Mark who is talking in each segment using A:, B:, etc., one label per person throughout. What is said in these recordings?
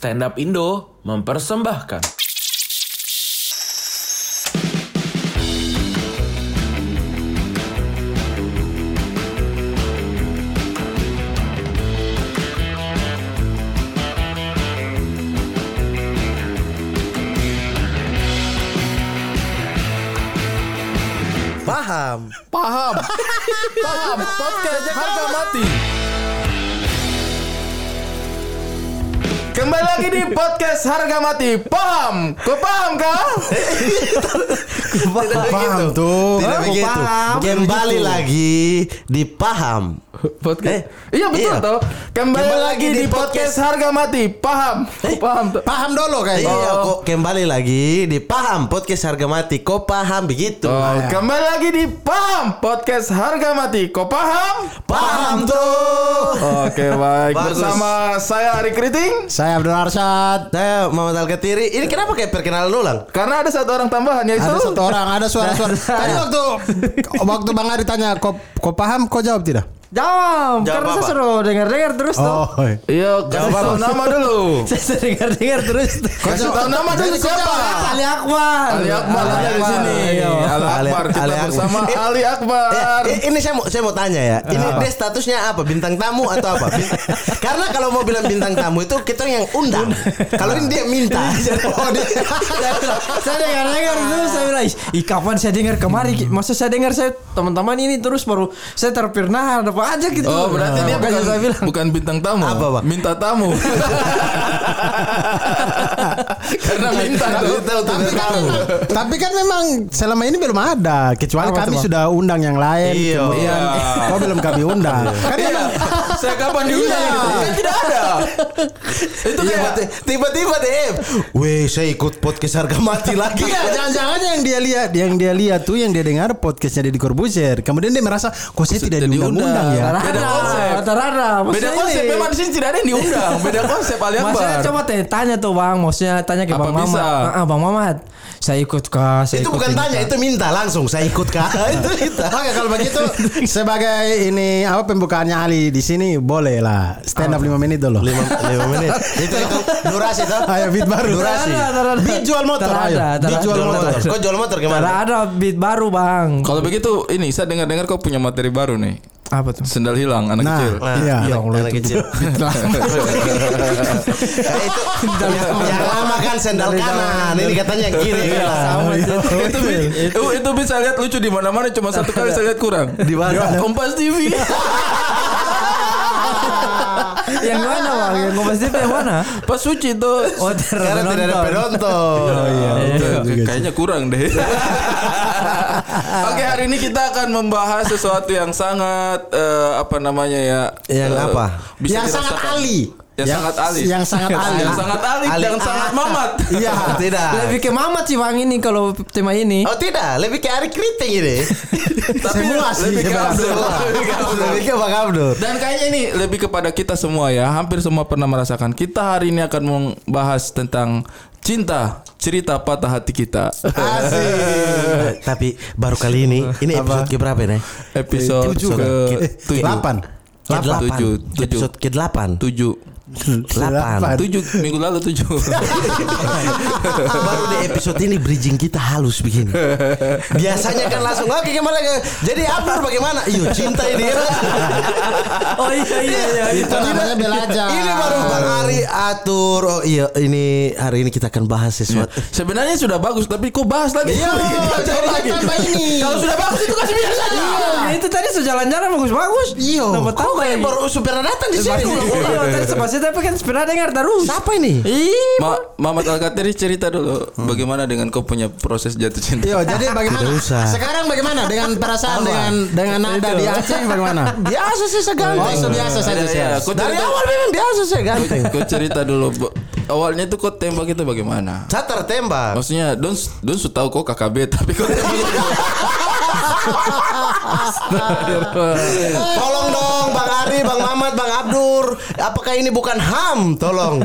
A: Stand Up Indo mempersembahkan.
B: Paham.
A: Paham? Paham? Podcast lagi di podcast harga mati. Paham? Kau paham kah?
B: Paham tuh.
C: Tidak begitu.
B: paham.
C: Kembali lagi di paham.
A: Podcast.
C: Eh,
A: iya betul
C: iya.
A: toh. Kembali,
C: Kembali
A: lagi di podcast harga mati. Paham? Kau paham tuh?
B: Paham dulu kayaknya.
C: Iya, kok kembali lagi di paham podcast harga mati. Kok paham begitu?
A: Oh, kembali lagi di Paham Podcast Harga Mati. Kau paham?
C: Paham tuh.
A: Oke baik
C: Bagus.
A: bersama saya Ari Kriting
B: Saya Abdul Arsyad.
C: Saya Muhammad Al Katiri. Ini kenapa kayak perkenalan ulang?
A: karena ada satu orang tambahan yaitu
B: Ada satu orang, ada suara-suara. Tadi waktu waktu Bang Ari tanya, kok kok paham? Kok jawab tidak?
D: Jawab,
C: Jawab
D: karena saya
C: apa?
D: suruh dengar-dengar terus tuh.
B: Oh, iya.
A: Iya kasih tahu nama dulu.
D: Saya sudah dengar-dengar terus. tuh.
A: Kasih tahu nama dulu siapa?
D: Ali Akbar.
A: Ali Akbar ada di sini.
D: Iya.
A: Ali
C: Ali-
A: Akbar kita
C: Ali Akbar.
A: bersama
C: Eh,
A: Ali Akbar.
C: Eh, ini saya mau saya mau tanya ya. Ini dia statusnya apa? Bintang tamu atau apa? Karena kalau mau bilang bintang tamu itu kita yang undang. Kalau ini dia minta. Oh,
D: Saya saya dengar-dengar dulu bilang, "Ih, kapan saya dengar kemarin? Masa saya dengar saya teman-teman ini terus baru saya terpernah ada apa aja gitu.
A: Oh berarti dia bukan,
D: saya bilang.
A: bukan bintang tamu.
C: Apa, Pak?
A: Minta tamu. Karena minta tuh.
C: Kita untuk tamu.
B: Tapi kan memang selama ini belum ada, kecuali
D: Apa
B: kami sudah undang yang lain.
C: Iya.
B: Kemudian kok belum kami undang. Kan
A: Iya.
B: memang
A: Saya kapan diundang
B: Iya.
A: Kan tidak ada. Itu
C: Iya,
A: kayak
C: tiba-tiba deh. Weh, saya ikut podcast harga mati lagi.
B: Iya, jangan-jangan yang dia lihat, yang dia lihat tuh yang dia dengar podcastnya Deddy Corbuzier. Kemudian dia merasa, kok saya tidak diundang-undang ya.
D: Beda
A: konsep. Beda konsep memang di sini tidak ada yang diundang. Beda konsep Ali
D: Maksudnya
A: Akbar.
D: coba tanya, tanya tuh bang, maksudnya tanya ke
A: Apa
D: bang
A: bisa?
D: Mamat. Ah, ah, bang Mamat, saya ikut kah? Saya
C: Itu
D: ikut
C: bukan
D: ini
C: tanya,
D: kah?"
C: itu minta langsung. Saya ikut kah? itu minta.
B: Oke kalau begitu sebagai ini apa pembukaannya Ali di sini boleh lah stand up 5 menit dulu.
C: Lima, lima menit. Itu itu durasi tuh.
B: Ayo beat baru.
C: Durasi.
B: Beat jual motor ayo. Beat jual motor.
C: Kok jual motor
D: Tidak
C: gimana?
D: ada beat baru bang.
A: Kalau begitu ini saya dengar-dengar kau punya materi baru nih.
D: Apa tuh?
A: Sendal hilang anak
B: Nah,
A: kecil.
C: Nah,
B: Iya.
D: Ya Allah,
C: anak
D: itu
C: kecil. Nah, itu yang lama kan sendal kanan. Ini katanya yang kiri.
D: Sama itu.
A: itu itu itu bisa lihat lucu di mana-mana cuma satu kali saya lihat kurang.
C: Di mana?
A: Kompas TV.
D: yang mana bang? Yang kompas TV yang mana?
A: Pas suci tuh.
D: Oh
C: Karena tidak ada penonton.
A: Itu kayaknya kurang deh. Oke hari ini kita akan membahas sesuatu yang sangat eh, apa namanya ya?
C: Yang
A: eh,
C: apa?
A: Bisa
B: yang sangat
A: dirasakan.
B: Ali.
A: Yang, sangat ali.
B: Yang sangat Ali.
A: Yang sangat ali,
C: Ali.
A: dan sangat mamat.
B: Iya.
C: Tidak.
D: Lebih ke Mamat sih bang ini kalau tema ini.
C: Oh tidak, lebih ke Ari Kriting ini.
A: Tapi
B: Semua sih
A: lebih ke. Abdul. Lebih ke Abdul.
C: Bang Abdur.
A: Dan kayaknya ini lebih kepada kita semua ya. Hampir semua pernah merasakan. Kita hari ini akan membahas tentang cinta, cerita patah hati kita.
C: Asik. Tapi baru kali ini, ini episode ke berapa nih?
A: Episode
C: Tujuh
A: ke
C: kan?
A: tujuh.
B: Delapan.
C: Ke delapan.
A: Tujuh. Tujuh.
C: Episode ke delapan.
A: Tujuh.
C: Delapan.
A: Tujuh minggu lalu tujuh.
C: Baru di episode ini bridging kita halus begini. Biasanya kan langsung oke ke. Jadi Abdur bagaimana? Iyo cinta ini.
D: Oh iya iya iya.
B: Itu namanya belajar.
C: ini baru Bang Ari atur. Oh iya ini hari ini kita akan bahas sesuatu.
A: Sebenarnya sudah bagus tapi kok bahas lagi?
B: Iya, jadi
A: lagi. Kalau sudah bagus itu kasih biasa aja.
D: Iya, itu tadi sejalan-jalan bagus-bagus.
B: Iya.
C: Kok kayak baru supir datang di sini.
D: Iya, tadi tapi kan sepeda dengar terus.
C: Siapa ini?
D: Ih,
A: Ma Mamat Al-Katiri cerita dulu bagaimana dengan kau punya proses jatuh cinta.
B: Yo, jadi bagaimana?
C: Usah.
B: Sekarang bagaimana dengan perasaan dengan dengan nada di Aceh bagaimana?
C: Biasa sih saya ganteng.
B: Oh, biasa saja
A: Iya,
B: sih.
A: iya. Kau
C: Dari
A: cerita,
C: awal memang biasa saya ganteng.
A: kau cerita dulu. Awalnya itu kau tembak itu bagaimana?
C: Saya tertembak.
A: Maksudnya Don Don su tahu kok KKB tapi kok tembak itu.
C: Tolong dong Ari, Bang Mamat, Bang Abdur. Apakah ini bukan HAM? Tolong.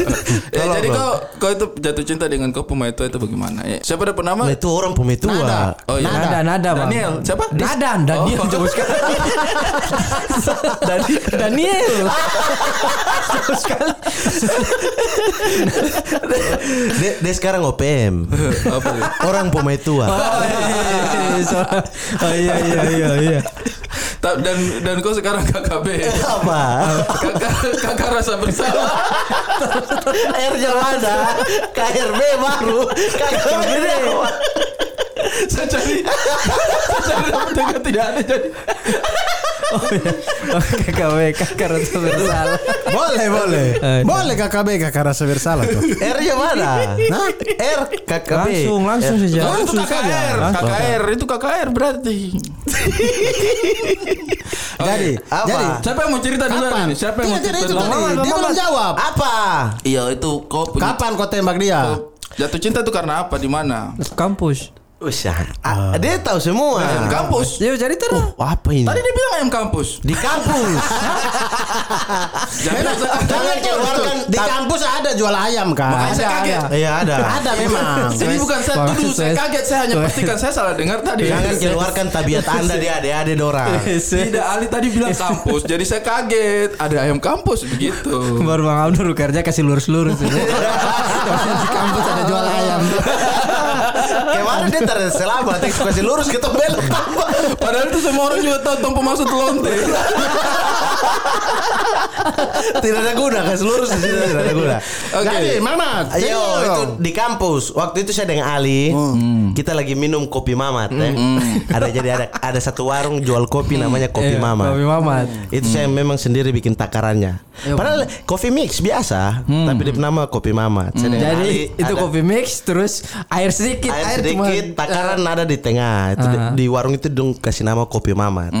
A: ya,
C: Tolong,
A: jadi kau kau itu jatuh cinta dengan kau pemain itu itu bagaimana? Ya, siapa ada nama?
C: Nah, itu orang pemetua.
B: Nada.
A: Oh iya.
D: Nada, nada, Bang.
A: Daniel. Siapa?
D: Nada, Daniel
A: Oh.
D: jauh sekali. Dani- Daniel. Jauh sekali.
C: Dia, dia sekarang OPM.
A: Apa?
C: Orang pemetua.
D: Oh iya iya iya iya.
A: Ta- Dan dan kau sekarang KKB.
C: Apa?
A: Kakak kakak rasa bersalah.
C: R-nya ada. KRB baru. KRB
A: Saya cari saya cari tidak ada jadi.
D: Oh iya. Oh, KKW kakak rasa bersalah.
B: Boleh, boleh.
D: Eh,
B: boleh KKB kakak rasa bersalah tuh.
C: R-nya mana?
B: Hah?
C: R KKB.
D: Langsung langsung
C: R.
D: saja.
A: Oh, itu
B: Langsung saja.
A: KKR,
B: Langsung.
A: KKR itu KKR berarti.
B: Jadi,
C: Apa?
B: jadi
A: Siapa yang mau cerita dulu
B: kapan?
A: ini? Siapa yang mau cerita dulu?
B: Dia belum jawab.
C: Apa?
A: Iya itu kau punya
B: Kapan kau tembak dia?
A: kau jatuh cinta itu karena apa? Di mana?
D: Kampus.
C: Usah. Ah, dia tahu semua.
A: Ayam kampus.
D: Ya cari terus.
C: Apa ini?
A: Tadi dia bilang ayam kampus.
C: Di kampus.
A: Jangan
C: Jangan keluarkan
B: Di kampus ada jual ayam kan?
A: Makanya saya
D: Ada,
A: kaget.
D: ada.
C: Iya ada.
B: Ada memang.
A: Ini bukan saya tuduh, saya
D: saya-
A: kaget. Saya hanya pastikan saya salah dengar tadi.
C: Jangan keluarkan tabiat anda di adik-adik dorang.
A: Tidak, Ali tadi bilang kampus. Jadi saya kaget. Ada ayam kampus begitu.
D: Baru Bang Abdur kerja kasih lurus-lurus. ini. Di kampus ada jual ayam.
C: Kemarin dia terus selamat, yang suka kasih lurus kita belok.
A: Padahal itu semua orang juga tahu tong pemasuk lonte.
C: Tidak ada guna, kasih lurus di sini tidak ada guna.
A: Oke.
B: Jadi, Mamat.
C: Ayo itu di kampus. Waktu itu saya dengan Ali, kita lagi minum kopi Mamat ya. Ada jadi ada ada satu warung jual kopi namanya Kopi
D: Iya,
C: Mamat.
D: Kopi Mamat.
C: Itu saya memang sendiri bikin takarannya.
D: Iya,
C: Padahal kopi mix biasa, tapi dia nama Kopi Mamat. Saya dengan
D: Jadi
C: Ali
D: itu
C: ada-
D: kopi mix terus air sedikit,
C: air
D: cuma-
C: sedikit, takaran ada di tengah. Itu di,
D: Ah.
C: di warung itu dong kasih nama kopi Mamat.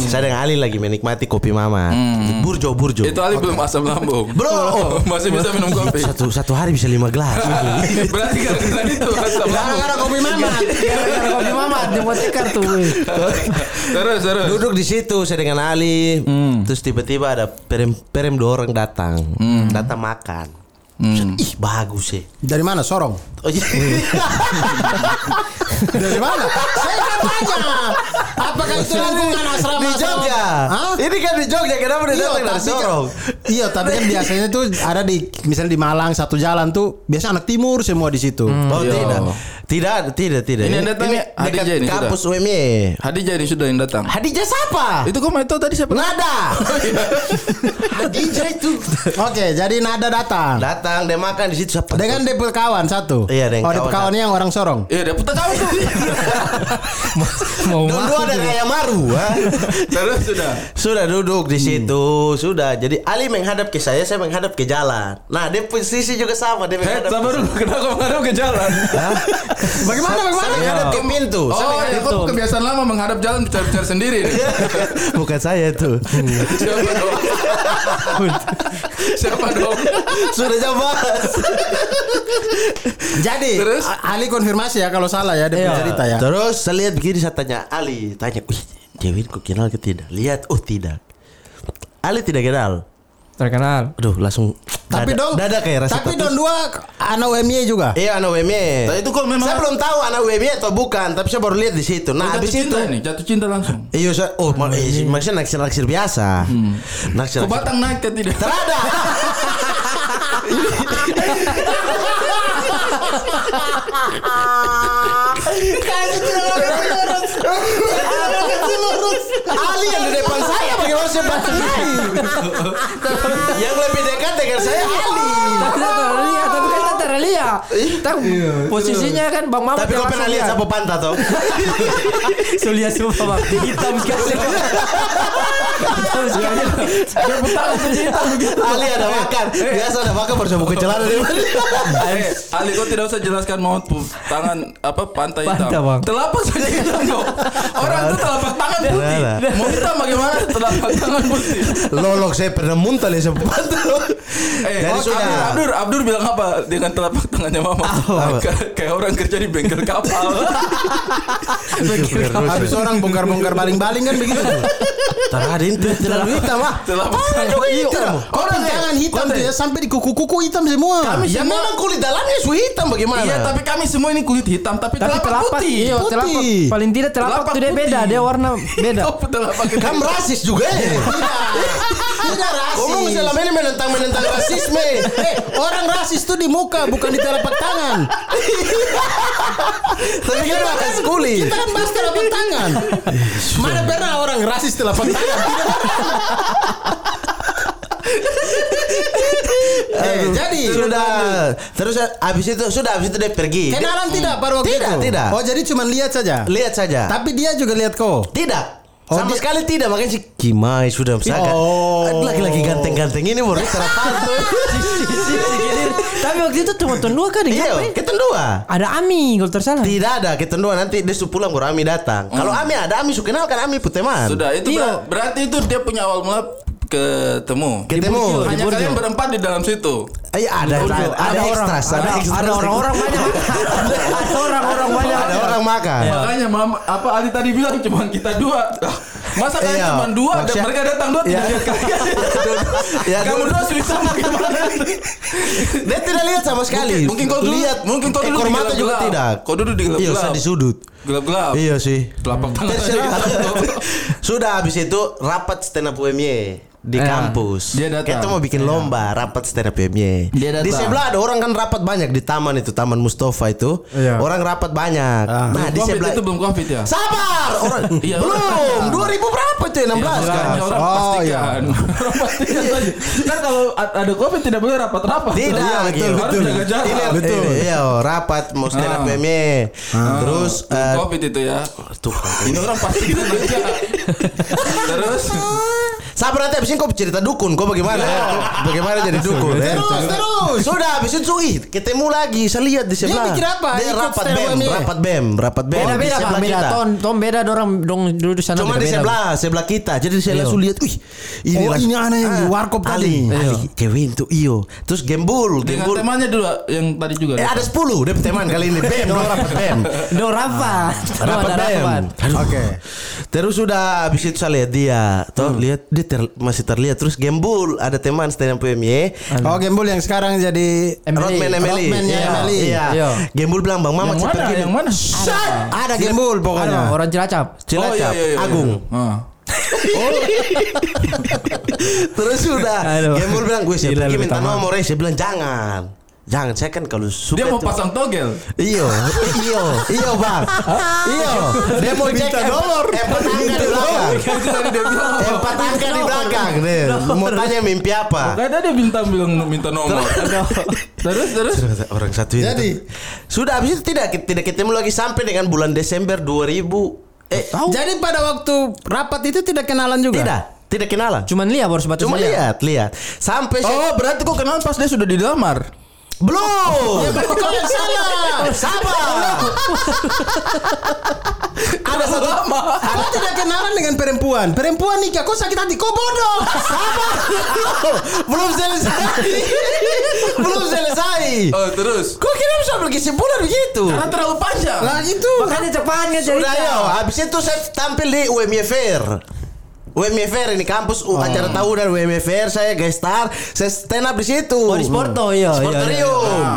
C: Saya dengan Ali lagi menikmati kopi Mamat. Burjo burjo.
A: Itu Ali belum asam lambung.
C: Bro.
A: Oh, masih bisa minum kopi.
C: satu satu hari bisa lima gelas.
A: Berarti gara-gara itu asam lambung.
B: Gara-gara kopi Mamat.
D: Gara-gara kopi Mamat dia mau tikar tuh.
A: Terus, terus.
C: Duduk di situ saya dengan Ali. Terus tiba-tiba ada perem perem dua orang datang. Datang makan. Ih bagus sih.
B: Dari mana? Sorong.
C: Oh, iya.
B: Dari mana? Saya kan tanya. Apakah itu lingkungan asrama?
C: di Jogja.
B: Hah?
C: Ini kan di Jogja kenapa dia
B: Iya,
C: datang dari
B: tapi kan-
C: Sorong?
B: Iya, tapi kan biasanya tuh ada di misalnya di Malang satu jalan tuh biasa anak timur semua di situ.
C: Oh
A: Iya.
C: tidak. Tidak, tidak, tidak.
A: Ini yang datang ya, Hadijah ini sudah.
C: kampus UMY.
A: Hadijah ini sudah yang datang.
C: Hadijah siapa?
A: Itu kok itu tadi siapa?
C: Nada. Hadijah itu.
B: Oke, jadi Nada datang.
C: Datang dia makan di situ siapa?
B: Dengan DP kawan satu.
C: Iya, dengan
B: Oh,
C: kawan
B: kawannya yang orang Sorong.
A: Iya, dia putar kawan tuh.
D: Mau
C: Dua
D: juga.
C: Kayak maru. ha?
A: Terus sudah.
C: Sudah duduk di situ, sudah. Jadi Ali menghadap ke saya, saya menghadap ke jalan. Nah, dia posisi juga sama, dia menghadap.
A: sabar dulu. Kenapa menghadap ke jalan?
B: Bagaimana?
C: Saya
B: Bagaimana?
C: menghadap ke pintu. Saya
A: Oh,
C: menghadap
A: ya kok kebiasaan lama menghadap jalan bicara-bicara sendiri nih.
C: Bukan saya itu.
A: Siapa dong? Siapa dong?
C: Sudah bahas.
B: Jadi,
A: Terus?
B: Ali konfirmasi ya kalau salah ya dia
D: Iya.
B: cerita ya.
C: Terus saya lihat begini saya tanya Ali, tanya, "Wih, Jewin kok kenal ke tidak?" Lihat, oh tidak. Ali tidak kenal.
D: Terkenal.
C: Aduh, langsung
B: Tapi
C: dada,
B: dong,
C: dada kayak rasa
B: tapi
C: tatus.
B: don dua anak UMY juga.
C: Iya anak WMY.
A: Nah, itu kok memang-
C: Saya belum tahu anak WMY atau bukan, tapi saya baru lihat di situ. Nah,
A: jatuh
C: habis itu
A: cinta nih, jatuh cinta langsung.
C: Iya, saya, oh, ma- eh, maksudnya naksir-naksir biasa. Naksir.
A: Kok batang naik ke tidak?
C: Terada. Ali yang di depan saya bagaimana saya naik? yang lebih dekat dengan saya Ali.
D: Tapi kita terlihat, tapi kan kita terlihat. Tahu posisinya kan Bang Mamat.
C: Tapi kau pernah lihat
D: lihat.
C: sapu pantat toh?
D: Sulia semua Bang. Hitam sekali. Hitam sekali. Dia putar hitam begitu.
C: Ali ada makan. Biasa ada makan baru buka celana dia.
A: Eh, Ali kau tidak usah jelaskan mau tangan apa pantai hitam. Telapak saja hitam kok. Orang itu telapak tangan putih. Mau hitam bagaimana telapak tangan putih?
C: Lolok saya pernah muntah lihat sapu pantat.
A: Eh, oh, Abdur, Abdur bilang apa dengan telapak tangannya mama? Kayak- Kayak orang kerja di bengkel kapal.
B: Habis orang bongkar-bongkar baling-baling kan begitu
C: itu terlalu hitam ah.
A: Telapak
C: Tangan juga hitam.
B: Orang tangan hitam ya sampai di kuku-kuku hitam semua.
A: Kami
C: Ya memang kulit dalamnya su hitam bagaimana?
A: Iya, tapi kami semua ini kulit hitam, tapi,
D: Tapi
A: telapak
D: telapak
A: putih.
D: iya,
B: putih.
D: telapak paling tidak telapak
A: Telapak
D: tuh dia beda, dia warna beda.
A: Telapak itu.
C: Kamu rasis juga ya?
B: Tidak rasis.
C: Ngomong selama ini menentang menentang rasisme.
B: Eh, orang rasis tuh di muka bukan di telapak tangan.
C: Tapi kan bahas kulit.
B: Kita kan bahas telapak tangan. Mana pernah orang rasis telapak tangan? eh, jadi
C: Sudah. Terus habis itu sudah habis itu dia pergi.
B: kenalan tidak pada waktu
C: Tidak,
B: itu?
C: tidak.
B: Oh, jadi cuma lihat saja.
C: Lihat saja.
B: Tapi dia juga lihat kau.
C: Tidak.
B: Oh,
C: Sama
B: dia-
C: sekali tidak makanya si Kimai sudah misalkan
B: Oh.
C: laki-laki ganteng-ganteng ini baru terapar
D: Tapi waktu itu cuma tuan dua kan
C: Iya,
D: iya.
C: kita dua.
D: Ada Ami kalau tersalah.
C: Tidak ada, kita dua nanti dia su pulang baru Ami datang. Kalau Ami ada, Ami su kenal kan Ami puteman.
A: Sudah, itu
D: Iya.
A: ber- berarti itu dia punya awal mula ketemu.
C: Ketemu.
A: Hanya
D: Burjo.
A: kalian berempat di dalam situ.
C: Eh, ada, ada, ada,
D: ada
C: ekstras,
D: ada,
C: ekstras.
D: ada orang-orang banyak. ada orang-orang banyak.
C: Ada orang makan.
A: Makanya mama, apa Ali tadi bilang cuma kita dua. Ah, Masa kalian
C: Iya.
A: cuma dua dan mereka datang dua tidak
C: Iya.
A: lihat kalian.
C: Ya,
A: Kamu dua susah bagaimana?
C: Dia tidak lihat sama sekali.
A: Mungkin, mungkin kau dulu
C: lihat,
A: mungkin kau dulu
C: ekor
A: di
C: mata juga tidak.
A: Kau duduk di
C: Iya,
A: gelap-gelap.
C: saya di sudut.
A: Gelap-gelap.
C: Iya sih.
A: Telapak tangan.
C: Sudah habis itu rapat stand up UMY di
D: Ya.
C: kampus.
A: Dia datang.
C: Kita mau bikin lomba rapat stand up UMY.
A: Dia datang.
C: Di sebelah ada orang kan rapat banyak di taman itu, Taman Mustafa itu.
B: Iya.
C: Orang rapat banyak. Nah, di
A: Covid
C: sebelah
A: itu belum covid ya?
C: Sabar, orang
A: Iya,
C: belum. 2000 berapa itu? 16 kan?
A: Makanya orang
B: Oh,
A: pastikan. Orang pastikan saja. Kan kalau ada covid tidak boleh rapat-rapat.
C: Tidak,
A: Iya,
C: betul,
A: Harus
C: betul.
A: jaga jarak.
C: Ini,
B: Betul.
C: ini, iya, rapat mau stand up
A: Ah.
C: Terus eh,
A: covid itu ya.
C: tuh.
A: Ini orang pastikan aja. Terus
C: Sabar nanti abis ini kau cerita dukun Kau bagaimana ya? Bagaimana jadi dukun ya?
B: Terus, terus.
C: Sudah abis itu ih, ketemu lagi Saya lihat di sebelah
B: bikin apa?
C: Dia rapat bem? Rapat bem Rapat bem
D: Beda beda pak, beda. Tom, Tom beda orang dong dulu di sana.
C: Cuma di sebelah Sebelah kita Jadi saya langsung lihat Wih ini
B: Oh, ini aneh yang di
C: Ah,
B: warkop tadi.
C: Ali, Ali Cewek itu iyo Terus gembul
A: dengan
C: Gembul
A: temannya dulu yang tadi juga.
C: Eh ada 10 Dia teman kali ini Bem Dong rapat bem
D: Do rapat. Do
C: Rapat bem.
B: Oke.
C: Terus sudah habis itu saya lihat dia Tuh lihat Dia ter- masih terlihat Terus gembul Ada teman stand up PMY
B: Oh, Gembul yang sekarang jadi
D: Emily.
C: Rodman Emily
B: Rodman-nya
C: Iya,
B: Emily.
C: Iya
D: Iya.
C: Gembul bilang Bang Mama
A: yang mana?
C: pergi
A: Yang mana?
B: Shut. Ada Gembul
D: Ada
B: pokoknya.
D: Bang, orang Cilacap.
C: Cilacap
A: Oh, iya, iya, iya,
C: Agung
A: iya. Ah.
C: Terus sudah. Gembul bilang Gue
D: Gila,
C: pergi minta nomor Saya bilang jangan Jangan saya kan kalau suka
A: Dia mau
C: tuh-
A: pasang togel.
C: Iyo, iyo, iyo bang, iyo. Dia mau cek nomor, empat angka di belakang,
A: dia
C: empat angka di belakang. Deh. Mau tanya mimpi apa?
A: Makanya dia bintang bilang minta nomor. terus terus.
C: Orang satu ini.
B: Jadi?
C: sudah habis itu tidak tidak ketemu lagi sampai dengan bulan Desember 2000. Eh,
B: Jadi pada waktu rapat itu tidak kenalan juga.
C: tidak, tidak kenalan.
D: Cuman lihat baru sebatas
C: Cuma
D: lihat.
C: lihat. Sampai
A: Oh, berarti kok kenal pas dia sudah dilamar.
C: Belum.
B: Ya berarti kau yang salah.
C: Sabar.
B: Ada satu Kau tidak kenalan dengan perempuan. Perempuan nikah kau sakit hati. Kau bodoh.
C: belum selesai. belum selesai.
A: Oh, terus.
C: Kok kira bisa sebulan begitu?
A: Karena terlalu panjang.
B: Nah itu.
D: Makanya cepat nggak
C: Sudah yo, habis itu saya tampil di UMY Fair. Fair ini kampus uh, acara tahunan UMY Fair saya guest star, saya stand up di situ.
D: Oh di Sporto iya. iya, iya.
C: Sportorium.
A: iya.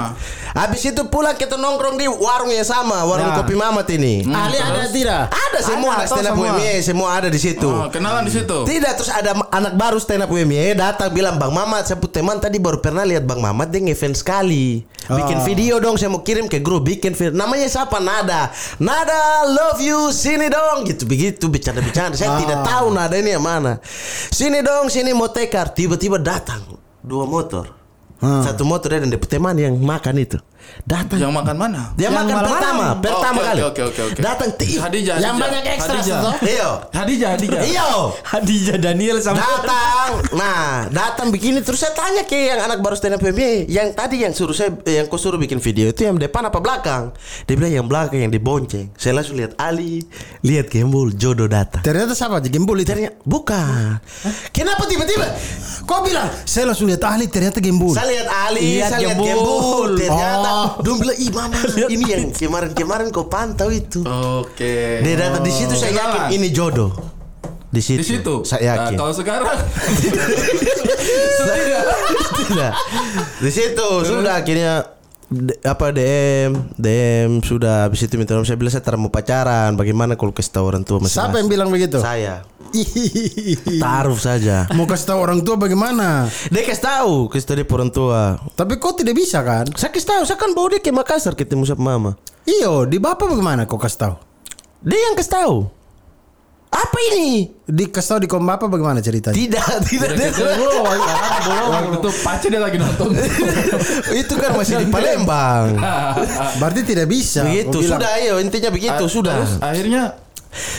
C: Habis itu pulang kita nongkrong di warung yang sama, warung
B: Ya.
C: kopi Mamat ini.
B: Ali ada tidak?
C: Ada semua
D: Ada,
C: anak stand up
D: semua.
C: UMY, semua ada di situ.
A: Oh, kenalan di situ.
C: Tidak terus ada anak baru stand up UMY datang bilang Bang Mamat saya teman tadi baru pernah lihat Bang Mamat dia ngefans sekali bikin
B: Oh.
C: video dong saya mau kirim ke grup bikin video namanya siapa Nada Nada love you sini dong gitu begitu bercanda-bercanda saya tidak tahu Nada ini yang mana sini dong sini mau tekar tiba-tiba datang dua motor satu motor dan punya teman yang makan itu Datang.
A: Yang makan mana?
C: Dia
D: Yang
C: makan
D: malam-malam.
C: pertama, pertama
A: Oke,
C: kali.
A: oke, oke, oke.
C: Datang ti-
A: Hadijah.
B: Yang banyak ekstra.
C: Iya.
A: Hadijah, Hadijah.
C: Iya.
D: Hadijah Daniel sama
C: Datang. Nah, datang begini terus saya tanya ke yang anak baru stand up comedy, yang tadi yang suruh saya yang kau suruh bikin video itu yang depan apa belakang? Dia bilang yang belakang yang dibonceng. Saya langsung lihat Ali, lihat Gembul, jodoh datang.
B: Ternyata siapa? Gembul itu.
C: Ternyata bukan. Kenapa tiba-tiba?
B: Kau bilang saya langsung lihat ahli ternyata gembul.
C: Saya lihat Ali,
D: Lihat
C: saya lihat
D: Gembul.
C: Gembul. Ternyata
B: Oh.
C: Dong bilang, "Ih, mama, ini yang kemarin-kemarin kau pantau itu."
A: Oke.
C: Dia datang di situ saya yakin
A: Kenalan.
C: ini jodoh. Di situ.
A: Di situ.
C: Saya
A: Nah,
C: yakin.
A: kalau sekarang
C: Tidak. Di situ sudah akhirnya D- apa DM DM sudah habis itu minta nomor saya bilang saya tak mau pacaran bagaimana kalau kasih tahu orang tua masing-masing
B: Siapa yang bilang begitu?
C: saya taruh saja
B: Mau kasih tahu orang tua bagaimana?
C: dia kasih tahu kasih tahu dia orang tua
B: Tapi kau tidak bisa kan?
C: saya kasih tahu saya kan bawa dia ke Makassar ketemu sama mama
B: Iyo, di bapak bagaimana kau kasih tahu?
C: dia yang kasih tahu apa ini?
B: Di tahu di kom bapak bagaimana ceritanya?
C: tidak tidak. Dia
A: waktu itu pacar dia lagi nonton.
C: itu kan masih di Palembang.
B: Berarti tidak bisa.
C: begitu sudah ayo intinya begitu sudah.
A: Terus akhirnya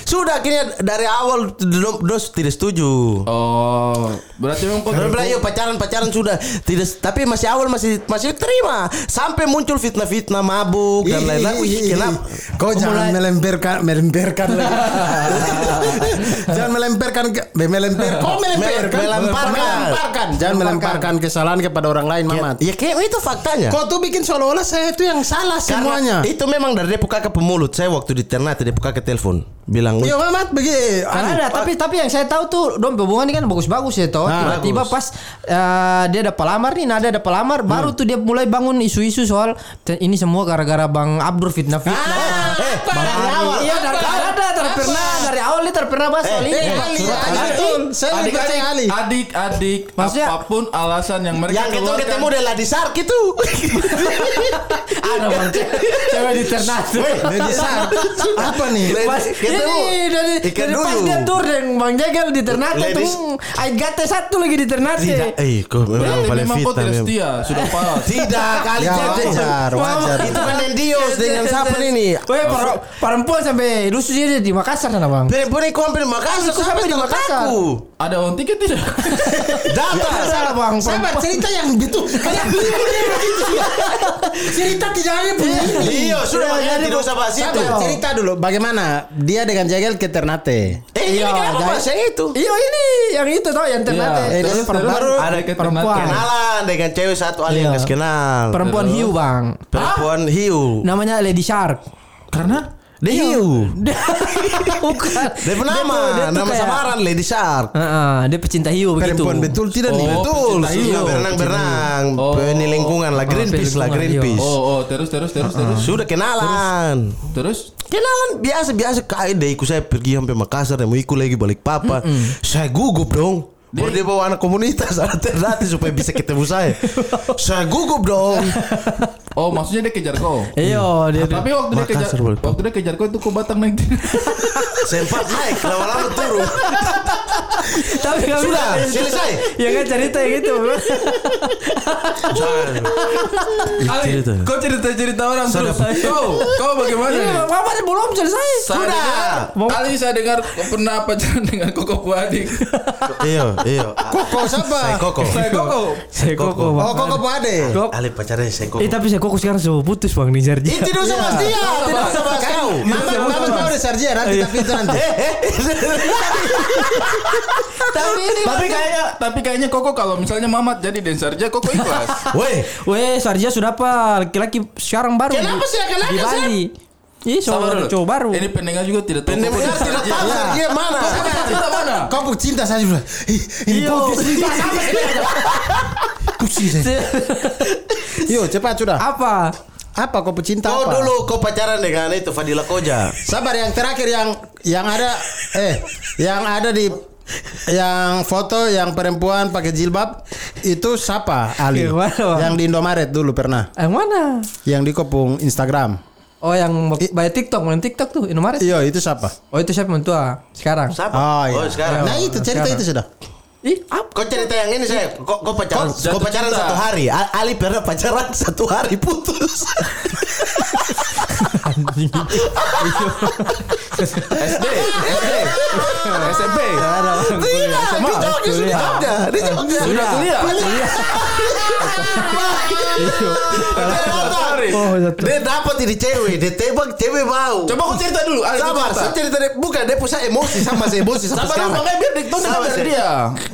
C: sudah akhirnya dari awal do- dos tidak setuju
A: oh, berarti memang kau
C: Dia bilang yuk pacaran pacaran sudah tidak tapi masih awal masih masih terima sampai muncul fitnah fitnah mabuk dan
B: "Ih,
C: lain-lain.
B: ih,
C: Wih,
B: ih, ih,
C: Kenapa?
B: Kau jangan melemperkan melemperkan lagi. jangan melemperkan melemper. Kau melemperkan.
C: Melemparkan.
B: Melemparkan. Jangan melemparkan kesalahan kepada orang lain, Mamat.
C: Ya kayak itu faktanya.
B: Kau tuh bikin seolah-olah saya itu yang salah semuanya.
C: Itu memang dari dia buka ke pemulut saya waktu di Ternate dia buka ke telepon bilang
B: Iya, Mamat begini.
D: Kan
B: Anu,
D: ada, tapi tapi yang saya tahu tuh dong hubungan ini kan bagus-bagus ya toh.
B: Nah,
D: Tiba-tiba pas eh, dia ada pelamar nih, nada ada pelamar, baru tuh dia mulai bangun isu-isu soal "Te- ini semua gara-gara Bang Abdur fitnah-fitnah.
C: eh
D: Bang
B: awal.
D: Iya dari ada terpernah dari awal dia terpernah bahas soal ini.
B: Eh, Ali, betul. Saya lebih percaya Ali.
A: adik, adik,
D: Maksudnya-
A: apa pun alasan yang mereka
C: yang kita
A: keluarkan.
C: ketemu adalah di Sark itu.
D: Ada bang ce- cewek di Ternate.
B: Dedi Sar. Apa nih?
D: Pas
C: Ketemu.
D: ini dari,
C: Ikan
D: dari pas
C: dulu.
D: dia tur dan Bang Jegel di Ternate tuh Ait Gate satu lagi di Ternate.
C: Tidak, eh kok memang paling
A: memang kau
C: fitnah.
A: tidak
C: memang.
A: setia, sudah pas.
C: Tidak kali
B: Ya wajar, wajar.
C: Itu kan Dendios dengan siapa ini?
D: Per- perempuan sampai lusu dia di Makassar sana bang.
C: Perempuan itu hampir di Makassar
D: Aku sampai di Makassar.
A: Ada on tiket tidak?
C: Data.
D: Ada bang.
B: Sabar cerita yang gitu. Begitu. Cerita tidak ada begini.
C: Iya, sudah makanya tidak usah bahas itu.
B: Sabar, cerita dulu bagaimana dia dengan Jagel ke Ternate.
C: Eh, ini
D: Iya,
C: kenapa
D: jadi-
C: bahas yang itu?
D: Iya ini yang itu tau yang Ternate.
A: Iya.
B: Eh,
A: Terus, terus,
B: baru
A: ada ke
D: perempuan.
C: Kenalan dengan cewek satu yang
D: Iya.
C: kasih kenal.
D: Perempuan hiu bang.
C: Perempuan hiu.
D: Namanya Lady Shark.
A: Karena
C: Dia hiu.
D: Bukan.
C: Dia nama,
D: dia
C: nama
D: kayak-
C: samaran Lady Shark.
D: Heeh, dia pecinta hiu begitu.
B: Perempuan betul tidak nih?
A: Oh,
C: Betul,
A: pecinta
C: suka
A: hiu.
C: berenang-berenang,
A: Oh.
C: ini lingkungan lah, Greenpeace lah,
D: lingkungan,
C: Greenpeace.
A: Oh, oh, terus terus terus terus.
C: Sudah kenalan.
A: Terus
C: Kenalan biasa-biasa kayak deh ikut saya pergi sampai Makassar dan mau ikut lagi balik papa. Saya gugup dong. Baru dia bawa anak komunitas anak ternate supaya bisa ketemu saya. saya gugup dong.
A: Oh, maksudnya dia kejar kau.
D: Iya, dia.
A: Tapi waktu dia kejar waktu dia kejar kau itu kau batang naik.
C: Sempat naik lama-lama turun.
D: Tapi nggak
C: Sudah,
D: bisa.
C: selesai.
D: Ya kan cerita yang itu.
A: Ali, kau cerita-cerita orang terus. Kau, kau bagaimana nih?
D: Iya, Mama dia belum selesai.
A: Saya
C: Sudah.
A: Ali saya dengar pernah pacaran dengan Koko Puadik.
C: Iya, iya.
B: Koko siapa?
C: Saya koko.
A: Saya Koko.
D: Saya koko.
B: Oh, Koko Pade.
D: Kok?
C: Ali pacarnya saya koko.
D: Eh tapi saya koko sekarang sudah putus bang nih Jarji.
C: Itu tidak usah bahas dia, tidak usah bahas kau.
B: Mama, mama tahu deh Sarja nanti tapi itu nanti.
D: Tapi ini
A: Tapi kayaknya tapi kayaknya Koko kalau misalnya Mamat jadi dancer aja Koko ikhlas.
C: Woi,
D: Weh, Sarja sudah apa? Laki-laki sekarang baru.
C: Kenapa sih laki-laki,
D: Di Bali. Ih,
A: Sabar
D: soal
A: dulu.
D: cowok baru.
A: Ini pendengar juga tidak tahu.
C: pendengar tidak tahu
A: aja.
C: dia mana.
A: Mana?
B: Kau pun cinta saja sudah. Ih, Ini
D: Iya.
B: Koko cinta Kusi saya. Yuk cepat sudah.
D: Apa?
B: Apa kau pecinta
C: Kau
B: apa?
C: dulu kau pacaran dengan itu Fadila Koja.
B: Sabar yang terakhir yang yang ada eh yang ada di yang foto yang perempuan pakai jilbab itu siapa Ali?
D: Yang mana, Bang?
B: Yang di Indomaret dulu pernah.
D: Yang mana?
B: Yang di kopung Instagram.
D: Oh yang bayar TikTok, main TikTok tuh Indomaret.
B: Iya itu siapa?
D: Oh itu siapa mentua sekarang?
C: Siapa?
B: Oh, iya.
C: Oh, sekarang.
B: Nah itu cerita
D: Sekarang.
B: itu sudah.
D: Ih, apa?
C: Kau cerita yang ini saya, kok kau pacaran,
A: Kok
C: kau pacaran
A: cinta?
C: satu hari. Ali pernah pacaran satu hari putus.
A: SD, SD, SMP.
C: Tidak, di Jogja sudah Jogja, di Jogja.
A: Sudah kuliah.
D: Oh, satu.
C: Dia dapat ini cewek, dia tembak cewek mau.
A: Coba kau cerita dulu. Ayo,
C: Sabar,
A: cerita.
C: saya cerita dia bukan dia pusat emosi sama saya emosi sampai
A: Sabar makanya biar tuh dengar
C: Sabar,
A: dari dia.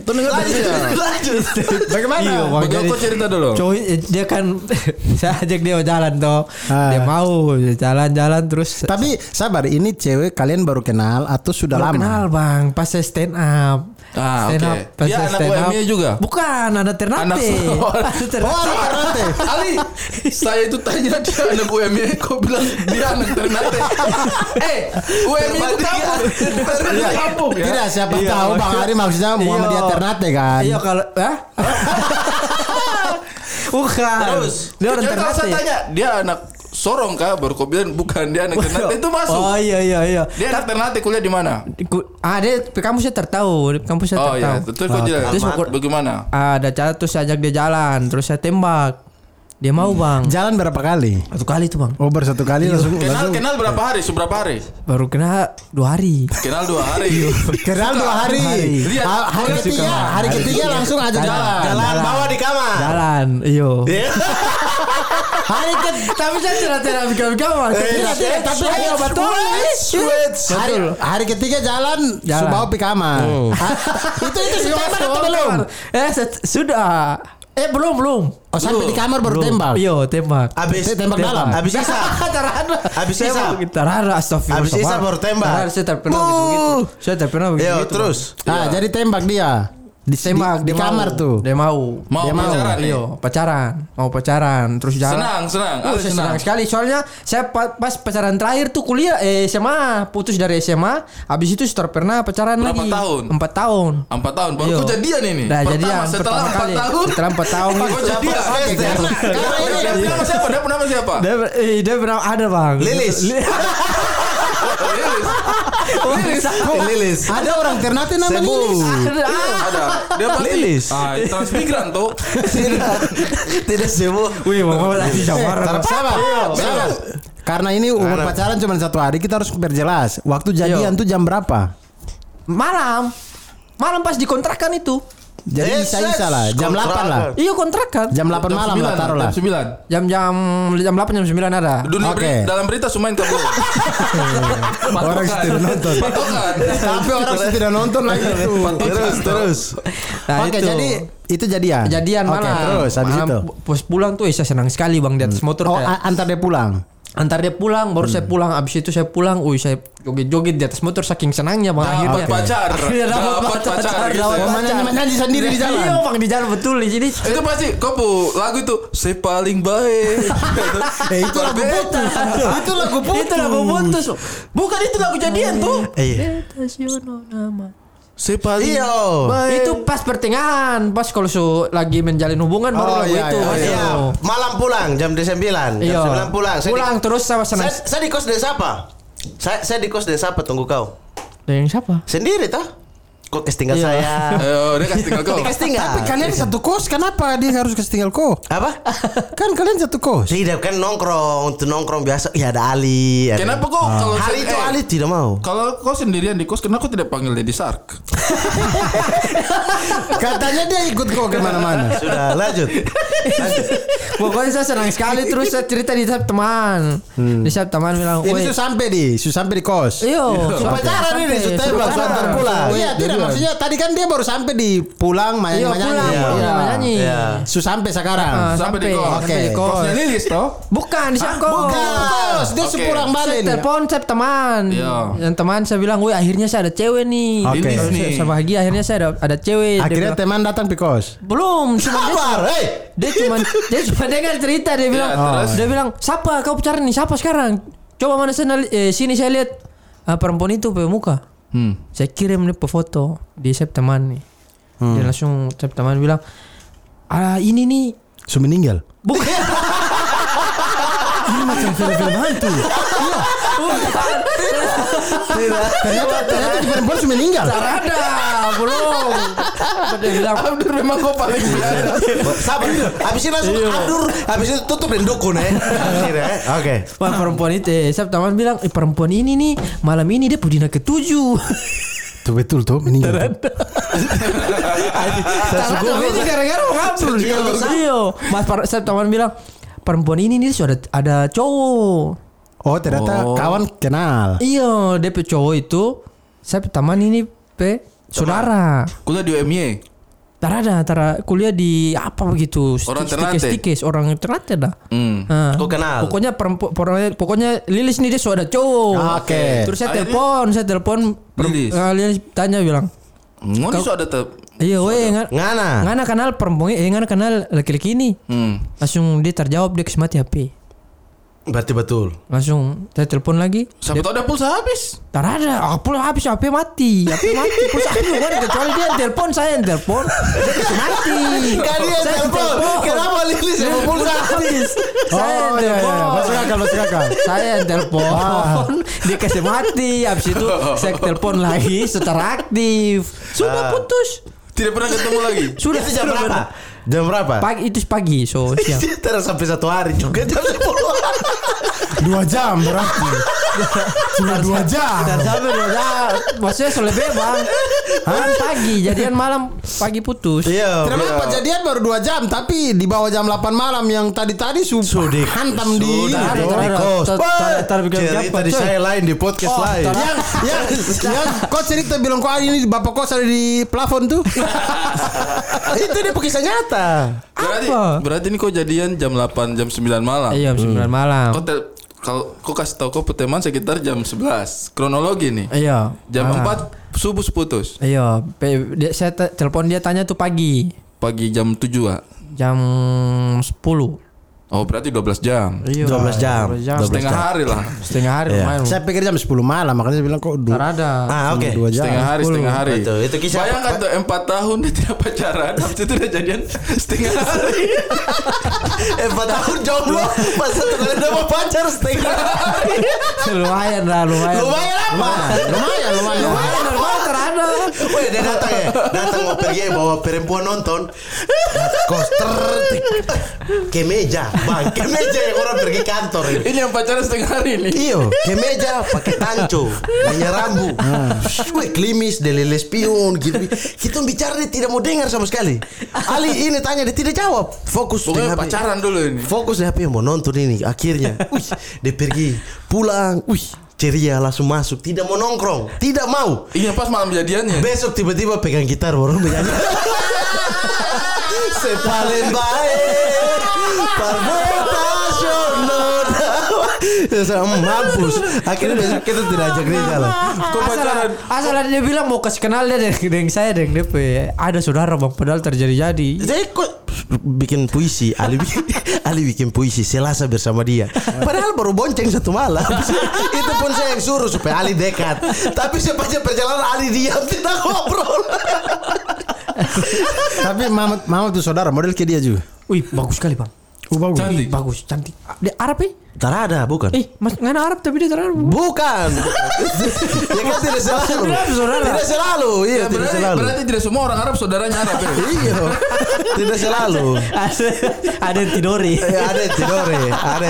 A: Tuh dengar dari dia.
C: Lanjut.
B: Bagaimana?
D: Iya, Bang.
A: Bagaimana kau cerita dulu?
D: Cowok eh, dia kan saya ajak dia jalan toh.
B: Ah.
D: Dia mau dia jalan-jalan terus
B: Tapi sabar, ini cewek kalian baru kenal atau sudah
D: Baru
B: lama?
D: kenal bang, pas saya stand up.
A: Ah,
D: stand
A: oke.
D: up,
A: Dia
D: saya
A: anak
D: stand up.
A: Juga?
D: Bukan, ada Ternate.
A: Anak-
B: Oh,
D: Ternate.
B: anak Ternate.
A: Ali, saya itu tanya dia anak UMY, kau bilang dia anak Ternate. eh, UMY itu kampung. Ternate kampung ya.
B: Tidak, siapa
D: Iya,
B: tahu Bang Ari maksudnya Muhammadiyah
D: Iya.
B: Ternate kan?
D: Iya kalau Hah? Bukan.
A: Terus,
D: dia orang
A: ya, kalau saya
D: Ternate.
A: tanya, dia anak Sorong kah? Baru kau bilang bukan dia anak Ternate itu masuk.
D: Oh iya iya iya.
A: Dia anak Ternate kuliah di mana?
D: Ah dia di kampus saya tertahu, di kampus saya
A: Oh iya,
D: tertahu.
A: terus kau jelas.
D: Terus
A: bagaimana?
D: Ada cara terus saya ajak dia jalan, terus saya tembak. Dia mau bang.
B: Jalan berapa kali?
D: Satu kali tuh bang.
B: Oh baru satu kali langsung
A: Kenal
B: langsung
A: kenal berapa hari? Seberapa hari?
D: Baru kena dua hari.
A: Kenal dua hari.
B: kenal dua hari.
D: hari.
A: Lihat,
B: Ha- Hari
A: lihat
B: ketiga, hari ketiga langsung aja jalan.
C: Jalan bawa di kamar.
D: Jalan, iyo.
C: Iya.
D: Hari ke tapi saya tidak tidak bang.
B: Tidak, tidak, tapi ayo betul. Hari, hari ketiga jalan,
D: Jalan.
B: Subawa pi kamar. Ha- itu itu
D: Iya,
B: tembak atau belum?
D: Eh sudah. Eh belum belum.
B: Oh sampai di kamar baru
D: Belum.
B: tembak.
D: Iya tembak.
C: Abis
B: Tembak dalam.
C: Abis isa.
D: Tarada.
C: Sisa.
D: mau- Tarada astagfirullah.
C: Habis sisa baru tembak.
D: Tarada saya tak pernah begitu gitu. Saya tak pernah begitu.
C: Yo,
D: gitu,
C: terus.
B: Ah, jadi tembak dia. Di,
D: Tembak
B: di, di kamar
D: mau.
B: tuh.
D: Dia mau.
A: Mau
B: Dia mau.
A: pacaran?
D: Iya, pacaran. Mau pacaran terus jalan.
A: Senang, senang.
D: Oh,
A: Ali
D: saya
A: senang.
D: senang sekali soalnya saya pa- pas pacaran terakhir tuh kuliah eh SMA putus dari SMA habis itu setelah pernah pacaran
A: Berapa
D: lagi
A: tahun?
D: empat tahun
A: Empat tahun baru
D: Iya.
A: kau jadian ini.
D: Nah,
A: Pertama
D: jadian,
A: setelah
D: pertama
A: empat
D: kali.
A: tahun.
D: Setelah empat tahun.
A: Kau jadian. Dia siapa? Dia bernama siapa?
D: eh, dia pernah ada bang
C: Lilis.
D: Li-
C: Lilis. Lilis.
B: Ada orang Ternate nama
C: Sebu.
B: Lilis.
D: ada ah.
A: Ada. Dia pasti.
C: Lilis.
A: Ah, transmigran tuh.
C: Tidak semua.
D: wih mau sama
B: Eh, sabar, sabar. Karena ini umur
C: Karena-
B: pacaran cuma satu hari, kita harus perjelas. Waktu jadian tuh jam berapa?
D: malam malam pas dikontrakan itu
B: Jadi
C: Eh,
B: isa-isa
C: ses,
B: lah, jam 8 lah.
D: iya kontrakan
B: Jam 8 malam lah taruh lah.
A: Jam 9.
D: jam-jam jam 8 jam 9 ada
A: Dunia
B: Oke.
A: beri- dalam berita semuanya kabur.
B: Orang tidak nonton.
A: Patokan.
B: Tapi orang tidak nonton lagi itu.
C: Terus, terus.
D: Nah,
B: Oke,
D: itu.
B: jadi itu jadian.
D: Kejadian
B: Oke,
D: malam.
B: terus habis
D: Malam
B: itu.
D: Pas pulang tuh saya senang sekali bang di atas motor
B: Oh,
D: kayak.
B: antar dia pulang.
D: Antar dia pulang, baru saya pulang. Abis itu saya pulang, wih saya joget-joget di atas motor saking senangnya bang. Akhirnya
A: Dapat pacar.
D: Akhirnya dapat
A: Dapat
D: pacar,
A: pacar, gitu
D: dapat pacar.
B: nyanyi- sendiri di jalan.
D: Iya bang di jalan betul di sini.
A: Itu pasti pu lagu itu saya paling baik.
B: Eh, itu lagu putus. itu lagu putus.
D: Itu lagu putus.
A: Bukan itu lagu jadian tuh.
C: Iya.
A: Saya paling
C: Iyo.
A: baik.
D: Itu pas pertengahan, pas kalau su lagi menjalin hubungan baru
B: Oh,
D: lagu
B: iya,
D: itu.
B: iya.
C: Iya, malam pulang jam 9. Jam
D: Iya.
C: 9 pulang. Saya
D: Pulang terus sama
C: Di,
D: senang.
C: saya, saya di kos desa apa? Saya saya di kos desa apa tunggu kau?
D: Dengan siapa?
C: Sendiri toh? Kok kes tinggal
D: Iya.
C: saya?
A: Ayo, dia kasih tinggal kau.
C: Dia kes tinggal.
B: Tapi kalian satu kos, kenapa dia harus kasih tinggal kok?
C: Apa?
B: Kan kalian satu kos.
C: Tidak kan nongkrong, untuk nongkrong biasa. Ya ada Ali. ada-
A: Kenapa kau kalau
C: Hari itu
A: eh,
C: Ali tidak mau.
A: Kalau kau sendirian di kos, kenapa kau tidak panggil Lady Shark?
B: Katanya dia ikut kok ke mana-mana.
C: Sudah lanjut. lanjut.
D: Pokoknya saya senang sekali terus saya cerita di setiap teman. Di setiap teman bilang,
B: Ini
D: "Woi,
B: su sampai di, su sampai di kos.
D: Iyo,
C: Su pacaran ini, su tembak, su antar pulang.
B: Oh iya, tidak maksudnya tadi kan dia baru sampai di pulang main
D: Iya
B: nyanyi.
D: pulang,
C: Iya.
D: iya, nyanyi.
C: Iya.
B: Su sampai sekarang.
A: Sampai di kos.
B: Oke.
D: sampai di kos.
A: Kosnya Lilis toh?
D: Bukan di sana kos.
B: Bukan kos, dia
A: Oke.
B: sepulang
D: Saya
B: balik nih.
D: telepon saya teman.
A: Iya.
D: Yang teman saya bilang, "Woi, akhirnya saya ada cewek nih."
B: Oke.
A: Lilis
D: Saya, saya bahagia akhirnya saya ada, ada cewek.
B: Akhirnya
D: bilang,
B: teman datang di kos.
D: belum, cuma dia, dia cuma dia cuma dengar cerita dia bilang,
A: Iya, terus?
D: dia bilang, "Siapa kau pacaran nih? Siapa sekarang? Coba mana sana eh, sini saya lihat ah, perempuan itu pe muka."
A: Hmm.
D: Saya kirim pe foto di sep teman nih. Dia langsung sep teman bilang, "Ah, ini nih
B: Su meninggal.
D: Bukan. Ini macam film-film hantu. Iya.
B: Ternyata ternyata di perempuan sudah meninggal.
D: Ada belum. Dia bilang
A: Abdur memang kau paling biasa.
C: Sabar. Habis ini langsung Abdur, habis itu tutup dan dukun ya. Oke.
D: Wah perempuan itu eh, Saya teman bilang eh, Perempuan ini nih Malam ini dia pudina ketujuh
B: Tuh betul tuh meninggal.
D: Karena ini gara-gara ngabul Iya Mas saya teman bilang Perempuan ini nih sudah ada cowok
B: Oh ternyata
A: Oh.
B: kawan kenal.
D: Iya DP cowok itu Saya teman ini Pe Saudara
A: Kuliah di UMY.
D: Tar ada Tara kuliah di Apa begitu
A: Orang Ternate?
D: Stikes Orang Ternate dah
A: Hmm.
D: Nah,
C: Kau kenal?
D: Pokoknya perempu- pokoknya, pokoknya Lilis nih dia sudah ada cowok.
B: Oke.
D: Terus saya
A: Akhirnya-
D: telepon, saya telepon
A: Lilis?
D: Ah, Lilis tanya bilang,
A: Ngono so ada tetap.
D: "Iya, weh, ngan
C: Ngana.
D: ngana kenal perempuan, eh ngana kenal laki-laki ini."
A: Hmm.
D: Langsung dia terjawab dia mati HP.
C: Berarti betul.
D: Langsung saya telepon lagi.
A: Siapa tahu ada pulsa habis.
D: Tak ada, aku habis HP mati, HP mati, pulsa aku juga ada kecuali dia yang telepon, saya yang telepon, mati.
C: Kan dia yang
D: Saya
C: telepon. Kenapa Lilis yang mau pulsa habis?
D: Saya yang
B: Oh iya iya.
D: telepon.
B: Masuk akal masuk akal.
D: saya yang telepon dia kasih mati habis itu saya telepon lagi secara aktif sudah putus
A: Tidak pernah ketemu lagi.
D: sudah
C: Itu jam berapa? Jam berapa?
D: pagi itu pagi so siang
C: Terus sampai satu hari juga jam 10
B: Dua jam berarti. Cuma dua jam.
D: dan sampai dua jam maksudnya selebih bang kan pagi jadian malam pagi putus
C: Iya.
B: Kenapa jadian baru dua jam tapi di bawah jam 8 malam yang tadi-tadi sudah hantam di
C: Sudah kos. Cerita di saya lain di podcast
D: Oh,
C: lain.
B: yang yang yang kau cerita bilang kok ini bapak kos ada di plafon tuh.
C: Itu dia kisah nyata.
A: Berarti
D: Apa?
A: berarti ini kau jadian jam 8 jam 9 malam.
D: iya jam sembilan malam
A: Kau tel- kalau kau kasih tahu kau peteman sekitar jam 11. Kronologi nih.
D: iya
A: Jam
D: Ah.
A: 4 subuh putus.
D: iya dia, saya te- telepon dia tanya tuh pagi
A: Pagi jam 7 ah.
D: jam 10
A: Oh berarti 12 jam.
D: Iya,
C: 12 jam.
D: 12 jam.
C: 12
A: Setengah hari lah.
D: Setengah hari
C: Iya.
D: lumayan.
B: Saya pikir jam 10 malam makanya saya bilang kok dua,
D: ada.
C: Ah, oke.
B: dua jam.
A: Setengah hari, setengah hari.
C: Betul, itu kisah-
A: Bayangkan tuh 4 tahun dia tidak pacaran, habis itu udah jadian setengah hari.
C: Empat tahun jomblo, masa tuh kalian udah mau pacar setengah hari.
D: lumayan lah, lumayan.
C: Lumayan apa?
B: Lumayan, lumayan.
D: Lumayan, lumayan.
C: Woi dia datang ya Datang mau pergi bawa perempuan nonton Koster Ke meja Bang Ke meja yang orang pergi kantor ini
A: Ini yang pacaran setengah hari nih.
C: Iyo, ke meja pakai tanco, minyak rambu, Wih, klimis, delele spion, gitu. Kita bicara dia tidak mau dengar sama sekali. Ali ini tanya dia tidak jawab. Fokus
A: Pokoknya
C: di HP.
A: pacaran dulu ini.
C: Fokus di HP mau nonton ini. Akhirnya, wih, dia pergi pulang. Wih, ceria langsung masuk. Tidak mau nongkrong, tidak mau.
A: Iya pas malam jadiannya.
C: Besok tiba-tiba pegang gitar baru menyanyi. Sepaling baik mampus Akhirnya besok kita tidak ajak dia jalan
A: Kau
D: Asal,
A: pacaran.
D: asal ada dia bilang mau kasih kenal dia dengan, saya dengan DP. Ada saudara bang, padahal terjadi-jadi.
C: Saya kok bikin puisi Ali bikin, Ali bikin puisi Selasa bersama dia Padahal baru bonceng satu malam Itu pun saya yang suruh supaya Ali dekat Tapi sepanjang perjalanan Ali diam Tidak ngobrol
B: Tapi mama mama tuh saudara model ke dia juga.
D: Wih, bagus sekali bang.
B: Oh, bagus.
A: Cantik.
D: Bagus, cantik. Dia Arab eh?
C: Tak ada bukan
D: Eh, mas nggak ada Arab tapi dia terlalu.
C: Bukan Ya kan tidak selalu
D: Tidak, saudara.
C: Tidak selalu Iya
A: Ya,
C: tidak
A: berarti,
C: selalu
A: berarti tidak semua orang Arab saudaranya Arab ya.
C: Iya Tidak selalu
D: ada yang tidori.
C: Eh, ada yang tidore ada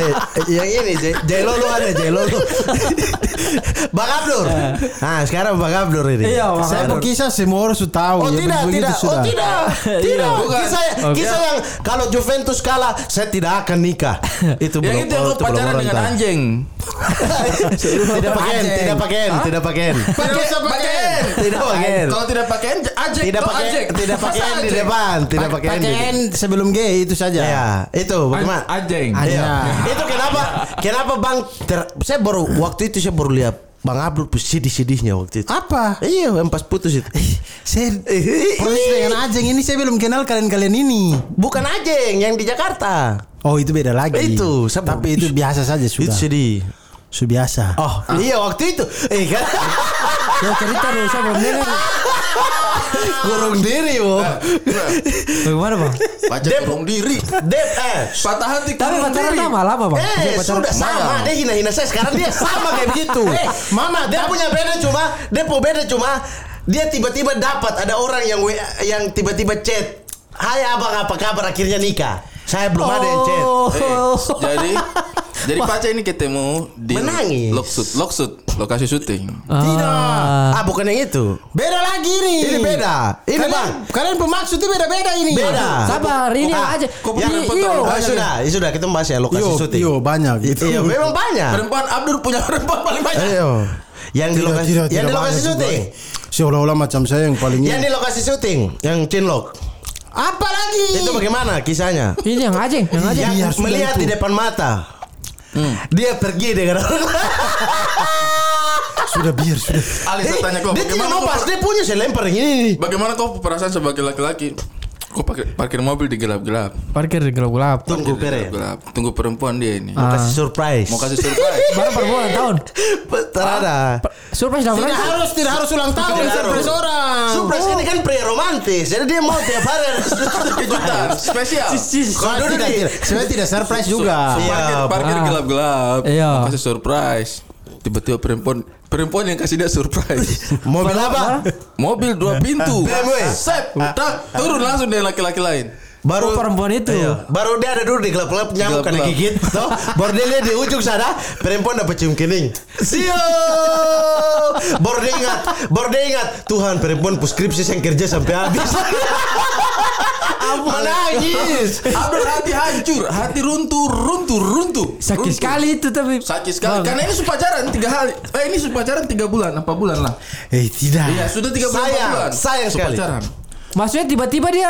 C: yang ini Jailolo ada Jailolo Bang Abdur nah sekarang Bang Abdur ini
D: Iya, Bang
B: Saya mau kisah semua orang sudah tahu.
C: Oh
B: ya,
C: tidak, tidak, oh
B: sudah.
C: tidak, tidak.
A: Bukan.
C: Kisah, kisah yang kalau Juventus kalah, saya tidak akan nikah. Itu
A: Yang
C: belum.
A: itu
C: oh,
A: pacaran
C: orang
A: dengan
C: tahu.
A: anjing.
C: Tidak pakai,
A: Anjing.
C: tidak pakai, tidak pakai,
A: usah pakai.
C: tidak pakai.
A: Kalau tidak pakai ajek.
C: Tidak pakai, tidak pakai di depan, tidak pakai di
B: Pakaian sebelum gay itu saja.
C: Ya, itu bagaimana?
A: An- Anjing.
C: Iya. Itu kenapa? Kenapa Bang? saya baru waktu itu saya baru lihat Bang Abdul sedih-sedihnya waktu itu.
B: Apa?
C: Iya, yang pas putus itu.
B: Saya proses dengan Ajeng ini saya belum kenal kalian-kalian ini.
C: Bukan Ajeng yang di Jakarta.
B: Oh itu beda lagi.
C: Itu, baru-
B: Tapi itu biasa saja
C: Itu
B: sudah.
C: sedih.
B: Subiasa.
C: Oh, iya waktu itu. Eh kan
D: Ya cerita dulu saya belum dengar.
C: kurung diri, Bu.
D: Bagaimana bang?
A: Baca kurung diri.
C: Dep eh.
A: Patah hati
D: Tapi
A: kurung
D: pacaran
A: diri.
D: lama lama bang.
C: Eh,
D: pacaran-
C: sudah sama. Dia hina-hina saya sekarang dia sama kayak begitu.
B: Eh, Mama,
C: dia punya beda cuma dia punya beda cuma dia tiba-tiba dapat ada orang yang yang tiba-tiba chat. Hai abang apa kabar akhirnya nikah. Saya belum ada yang chat.
D: Oh.
A: Eh, jadi jadi pacar ini ketemu di
C: Menangis.
A: Loksut, Loksut, lokasi syuting.
D: Ah.
C: Ah, bukan yang itu.
B: beda lagi nih.
C: Ini beda. Ini
B: kalian,
C: bang.
B: Kalian pemaksudnya beda-beda ini.
C: Beda.
D: Sabar, ini
C: Ah,
D: aja.
A: kok
C: Ya,
D: Iyo.
C: Oh, sudah, ya sudah kita bahas ya lokasi
B: Yo,
C: syuting.
B: yo banyak gitu.
C: Iya, memang banyak.
A: Perempuan Abdur punya perempuan paling banyak.
C: Ayo. Yang di
B: Tidak,
C: lokasi
B: tidak,
C: yang
B: tidak
C: di lokasi syuting.
B: Seolah-olah macam saya yang paling
C: Yang
B: ini.
C: di lokasi syuting, yang chinlock.
B: Apa lagi?
C: Itu bagaimana kisahnya?
D: Ini yang ajeng, yang
B: Biar sudah
C: melihat
B: itu.
C: di depan mata. Dia pergi dengan
B: Sudah biar sudah.
A: Ali saya tanya kau,
C: Dia tidak
A: bagaimana
C: mau
A: kau,
C: pas dia punya saya lempar yang ini.
A: bagaimana kau perasaan sebagai laki-laki? Kau parkir, parkir mobil di gelap-gelap.
D: Parkir di gelap-gelap.
C: Tunggu pere.
A: gelap-gelap. Tunggu perempuan dia ini.
C: Mau kasih surprise.
A: Mau kasih surprise.
D: Baru perempuan tahun.
C: Terada.
D: Surprise dalam
B: Tidak harus, tidak harus ulang tahun
C: Tidak
B: surprise
C: harus.
B: orang.
C: Surprise ini kan pria romantis. Jadi dia mau tiap hari
A: Kejutan spesial.
C: Kalau dulu
B: tidak. Sebenarnya tidak surprise juga.
C: Iya.
A: Parkir, parkir
D: Ah.
A: gelap-gelap.
D: Iya.
A: Mau kasih surprise. Tiba-tiba perempuan perempuan yang kasih dia surprise.
C: mobil apa?
A: Mobil dua pintu.
C: BMW.
A: Sep, tak turun langsung dari laki-laki lain.
D: Baru perempuan itu.
C: Iya. Baru dia ada dulu di gelap-gelap nyamuk kena gigit. Toh, baru dia lihat di ujung sana perempuan dapat cium kening. Sio. Baru dia ingat, baru dia ingat Tuhan perempuan preskripsi yang kerja sampai habis. Menangis.
A: Abdul hati hancur, hati runtuh, runtuh, runtuh.
D: Sakit
A: runtuh.
D: sekali itu tapi.
A: Sakit sekali.
D: Bang.
A: Karena ini pacaran tiga hari. Eh ini pacaran tiga bulan, apa bulan lah?
B: Eh tidak.
A: Iya sudah tiga bulan.
C: Sayang,
A: bulan.
C: sayang sekali.
D: Maksudnya tiba-tiba dia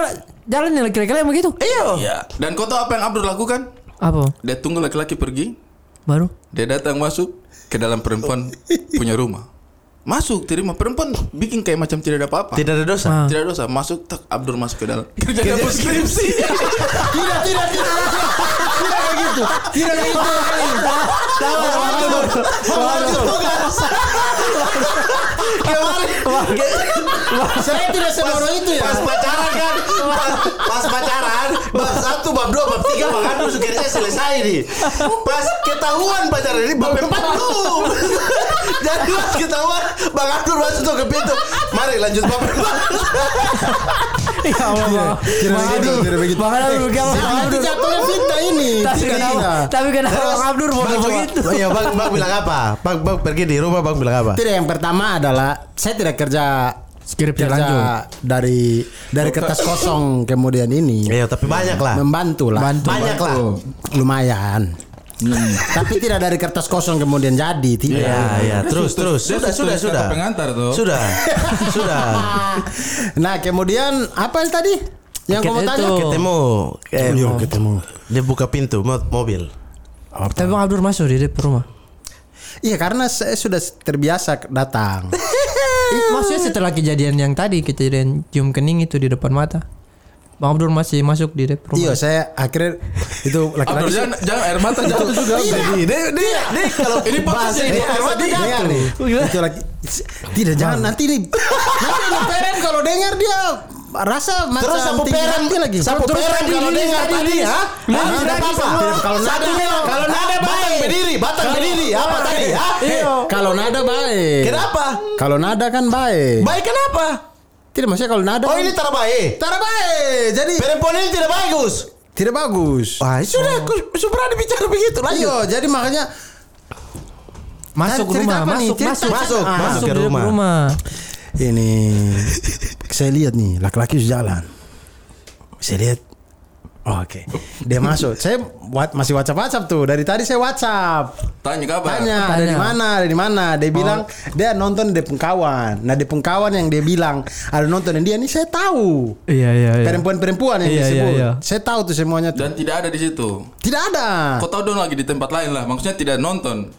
D: jalan yang laki-laki yang begitu.
C: Iya.
A: Iya. Dan kau tahu apa yang Abdul lakukan?
D: Apa?
A: Dia tunggu laki-laki pergi.
D: Baru?
A: Dia datang masuk ke dalam perempuan punya rumah. Masuk terima perempuan bikin kayak macam tidak ada apa-apa.
C: Tidak ada dosa.
D: Ah.
A: Tidak ada dosa. Masuk tak Abdul masuk ke dalam. Kerja dapur skripsi.
B: Tidak, tidak, tidak. Tidak kayak gitu. Tidak kayak gitu. Saya tidak sebodoh itu ya.
C: Pas pacaran kan, pas, pas pacaran, bab satu, bab dua, bab tiga, bab kan kerja selesai nih. Pas ketahuan pacaran ini bab empat belum. Jadi pas ketahuan, bang Abdul masuk tuh ke pintu. Mari lanjut bab empat.
D: Ya Allah. Bang
B: begitu,
D: Abdur.
B: tidak begitu.
D: Bang
B: Itu
D: Abdur?
B: jatuhnya fitnah ini.
D: Tapi
B: Tidak,
D: kenapa? Tapi kenapa Bang Abdur mau begitu?
C: Oh iya, bang, bang bilang apa? Bang, bang pergi di rumah, bang bilang apa?
B: Tidak yang pertama adalah saya tidak kerja
D: Skripsi
B: kerja
D: lanjut.
B: dari dari kertas kosong kemudian ini
C: Iya, tapi banyak lah.
B: membantu lah.
D: Bantu,
C: Banyak lah.
B: Lumayan. Tapi tidak dari kertas kosong kemudian jadi, tidak.
C: Iya, iya. Terus, terus. Sudah, sudah, sudah.
A: pengantar tuh.
C: Sudah, sudah.
B: Nah, kemudian apa yang tadi? Yang kamu tanya?
C: Ketemu,
B: ketemu.
C: dia buka pintu mo- mobil.
D: Tapi Bang Abdur masuk di depan rumah.
B: Iya, karena saya sudah terbiasa datang.
D: Ih, Maksudnya setelah kejadian yang tadi kejadian cium kening itu di depan mata. Bang Abdur masih masuk di depan rumah.
B: Iya, saya akhirnya itu
A: Abdul
B: laki-laki
A: jangan, jangan air mata jatuh juga.
C: Jadi, dia, dia, dia kalau
A: Ini podcast
C: ini,
A: ini,
C: air mata
B: Dengar
C: jatuh.
B: nih. Itu lagi tidak jangan nanti nih. Nanti kalau dengar dia rasa macam
C: Terus sapu peran
B: hati lagi.
C: Sapu peran kalau
D: lilis,
C: dengar
D: tadi?
C: Tidak
D: lagi
C: apa-apa.
D: semua.
B: Kalau nada kalau nada
C: batang
B: baik.
C: berdiri, batang berdiri. Apa tadi?
B: Iya. Kalau nada baik.
C: Kenapa?
B: Kalau nada kan baik.
C: Baik kenapa?
B: Tidak maksudnya kalau nada.
C: Oh ini terbaik.
B: Tara baik. Jadi
C: Perempuan ini tidak bagus.
B: tidak bagus.
C: Wah sudah, aku sudah berani bicara begitu. Lanjut.
B: Iya, jadi makanya
D: Masuk rumah,
B: apa
D: masuk, masuk,
C: masuk,
B: Ah,
C: masuk ke rumah.
B: Ini saya lihat nih laki-laki sudah jalan. Saya lihat Oh, Oke, dia masuk. Saya masih WhatsApp WhatsApp tuh. Dari tadi saya WhatsApp.
A: Tanya kabar.
B: Tanya,
D: Tanya.
B: dari mana, dari mana? Dia bilang dia nonton di pengkawan. Nah di pengkawan yang dia bilang ada nonton dan dia ini saya tahu.
D: Iya iya iya.
B: Perempuan-perempuan yang
D: Iya,
B: disebut.
D: iya, iya.
B: Saya tahu tuh semuanya tuh.
A: Dan tidak ada di situ.
B: Tidak ada.
A: Kau tahu dong lagi di tempat lain lah. Maksudnya tidak nonton.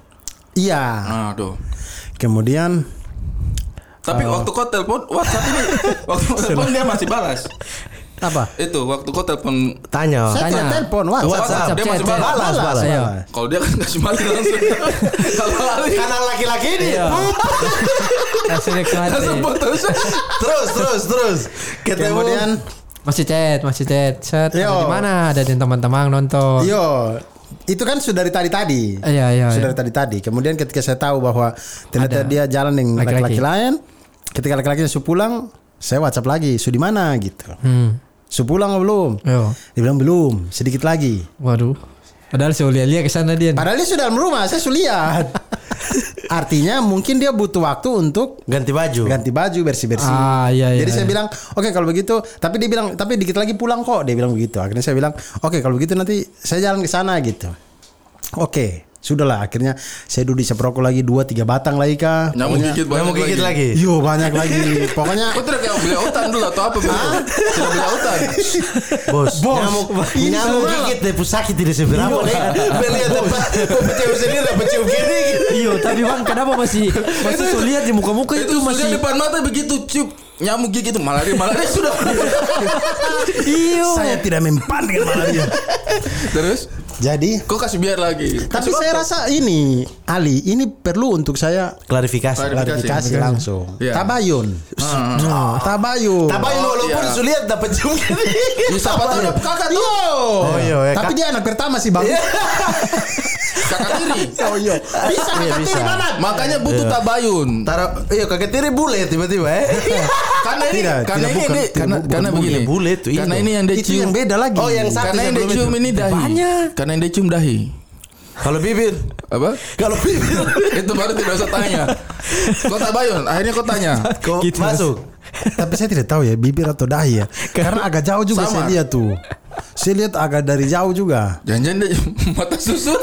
B: Iya.
A: Nah, tuh.
B: Kemudian
A: Tapi waktu kau telepon WhatsApp ini, waktu kau telepon dia masih balas.
B: Apa?
A: Itu waktu kau telepon
C: Tanya.
B: Saya
D: Tanya.
B: telepon WhatsApp.
C: WhatsApp.
A: dia
D: chat,
A: masih
D: chat.
A: balas.
C: Balas, balas.
D: Ayo.
A: Kalau dia kan kasih balik langsung. Kalau
C: Karena laki-laki ini.
D: Iya. Kasih nikmati.
A: langsung putus.
C: terus, terus, terus. Ketemu.
B: Kemudian
D: Masih chat, masih chat. Ada di mana? Ada di teman-teman nonton.
B: Yo, itu kan sudah dari tadi-tadi.
D: Iya, iya.
B: sudah
D: iya.
B: dari tadi-tadi. Kemudian ketika saya tahu bahwa ternyata
D: Ada.
B: dia jalan dengan
D: laki-laki
B: lain, ketika laki-laki su pulang, saya WhatsApp lagi, su di mana gitu.
D: Hmm.
B: Su pulang atau belum?
D: Yo.
B: Dia bilang belum, sedikit lagi.
D: Waduh. Padahal saya lihat-lihat ke sana dia.
B: Padahal dia sudah dalam rumah, saya sudah lihat. Artinya mungkin dia butuh waktu untuk
C: Ganti baju.
B: ganti baju bersih-bersih.
D: Ah, iya, iya,
B: Jadi saya
D: iya.
B: bilang, oke kalau begitu, tapi dia bilang, tapi dikit lagi pulang kok. Dia bilang begitu. Akhirnya saya bilang, oke kalau begitu nanti saya jalan ke sana gitu. Oke, sudahlah. Akhirnya saya duduk di seproko lagi dua tiga batang lagi kah?
A: Nyamuk gigit banyak
C: Nyamuk gigit lagi.
B: Yo banyak lagi. Pokoknya
A: Kau tidak kayak beli autan dulu atau apa beli? Tidak beli autan.
C: Bos,
B: Bos,
C: nyamuk,
B: ini
C: nyamuk gigit deh pusaki tidak seberapa deh. Beliau tempat pecium sendiri dapat cium gini.
D: Iya, tapi bang kenapa masih masih lihat di muka-muka itu,
A: Itu
D: masih
A: masih depan mata begitu cium nyamuk gigit itu malaria malaria sudah.
D: iyo.
B: saya tidak mempan dengan malaria.
A: Terus
B: Jadi,
A: kau kasih biar lagi.
B: tapi
A: Kasih
B: saya
A: waktu.
B: rasa ini Ali ini perlu untuk saya
C: Klarifikasi.
A: Klarifikasi.
B: klarifikasi langsung.
A: Iya.
B: Tabayun.
A: Ah,
B: Tabayun.
C: Tapi walaupun
A: iya.
C: sulihat dapat.
A: Ya, siapa tahu ada kakak tuh.
B: Yo.
C: Oh, iya, iya.
B: Tapi dia anak pertama sih bang.
A: Kakak tiri.
B: Oh iya. Bisa
C: Iya,
B: kakak
C: bisa.
B: tiri mana?
A: Makanya butuh tabayun.
C: Taruh, iya kakek tiri bule tiba-tiba eh.
A: Karena ini
B: Tidak,
A: karena
B: tidak,
A: ini,
B: bukan,
A: ini
B: tidak,
A: karena
B: bukan
A: karena
C: bule,
A: begini.
C: bule itu,
A: Karena
C: ini.
A: ini yang dia
B: Itu
A: cium.
B: yang beda lagi.
C: Oh, yang satu
A: Karena yang dia cium
C: itu.
A: ini dahi.
D: Banyak.
A: Karena yang dia cium dahi.
C: Kalau bibir,
A: Apa?
C: kalau bibir
A: itu baru tidak usah tanya. Kau tabayun, akhirnya kau tanya.
C: kok masuk.
B: Tapi saya tidak tahu ya bibir atau dahi ya. Karena agak jauh juga
A: Sama.
B: saya lihat tuh. Saya lihat agak dari jauh juga.
A: Jangan-jangan dia mata susu.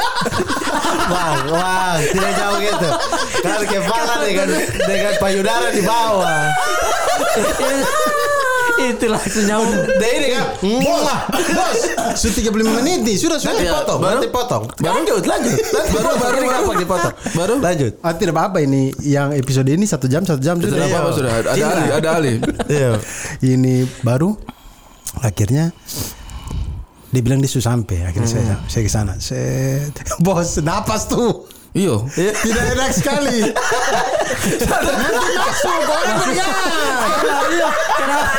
C: Bang, bang, tidak jauh gitu. Kalau kepala dengan dengan payudara di bawah.
D: itu langsung nyamuk.
C: Dia ini kan, muah.
B: Bos, sudah 35 menit nih. Sudah sudah.
C: Nanti potong, nanti potong. Lanjut, lanjut. Nanti
A: Baru, baru,
C: Ini
A: baru.
C: dipotong.
A: Baru?
C: Lanjut.
B: Ah, tidak apa-apa ini yang episode ini satu jam satu jam
A: Sudah apa-apa sudah. Ada
C: Cinta.
A: Ali, ada Ali.
C: Iya.
B: Ini baru akhirnya dia bilang dia sudah sampai. Akhirnya saya saya ke sana. Saya bos napas tuh.
A: Iyo.
B: Tidak enak sekali. Nanti masuk orang.
D: Iya, kenapa?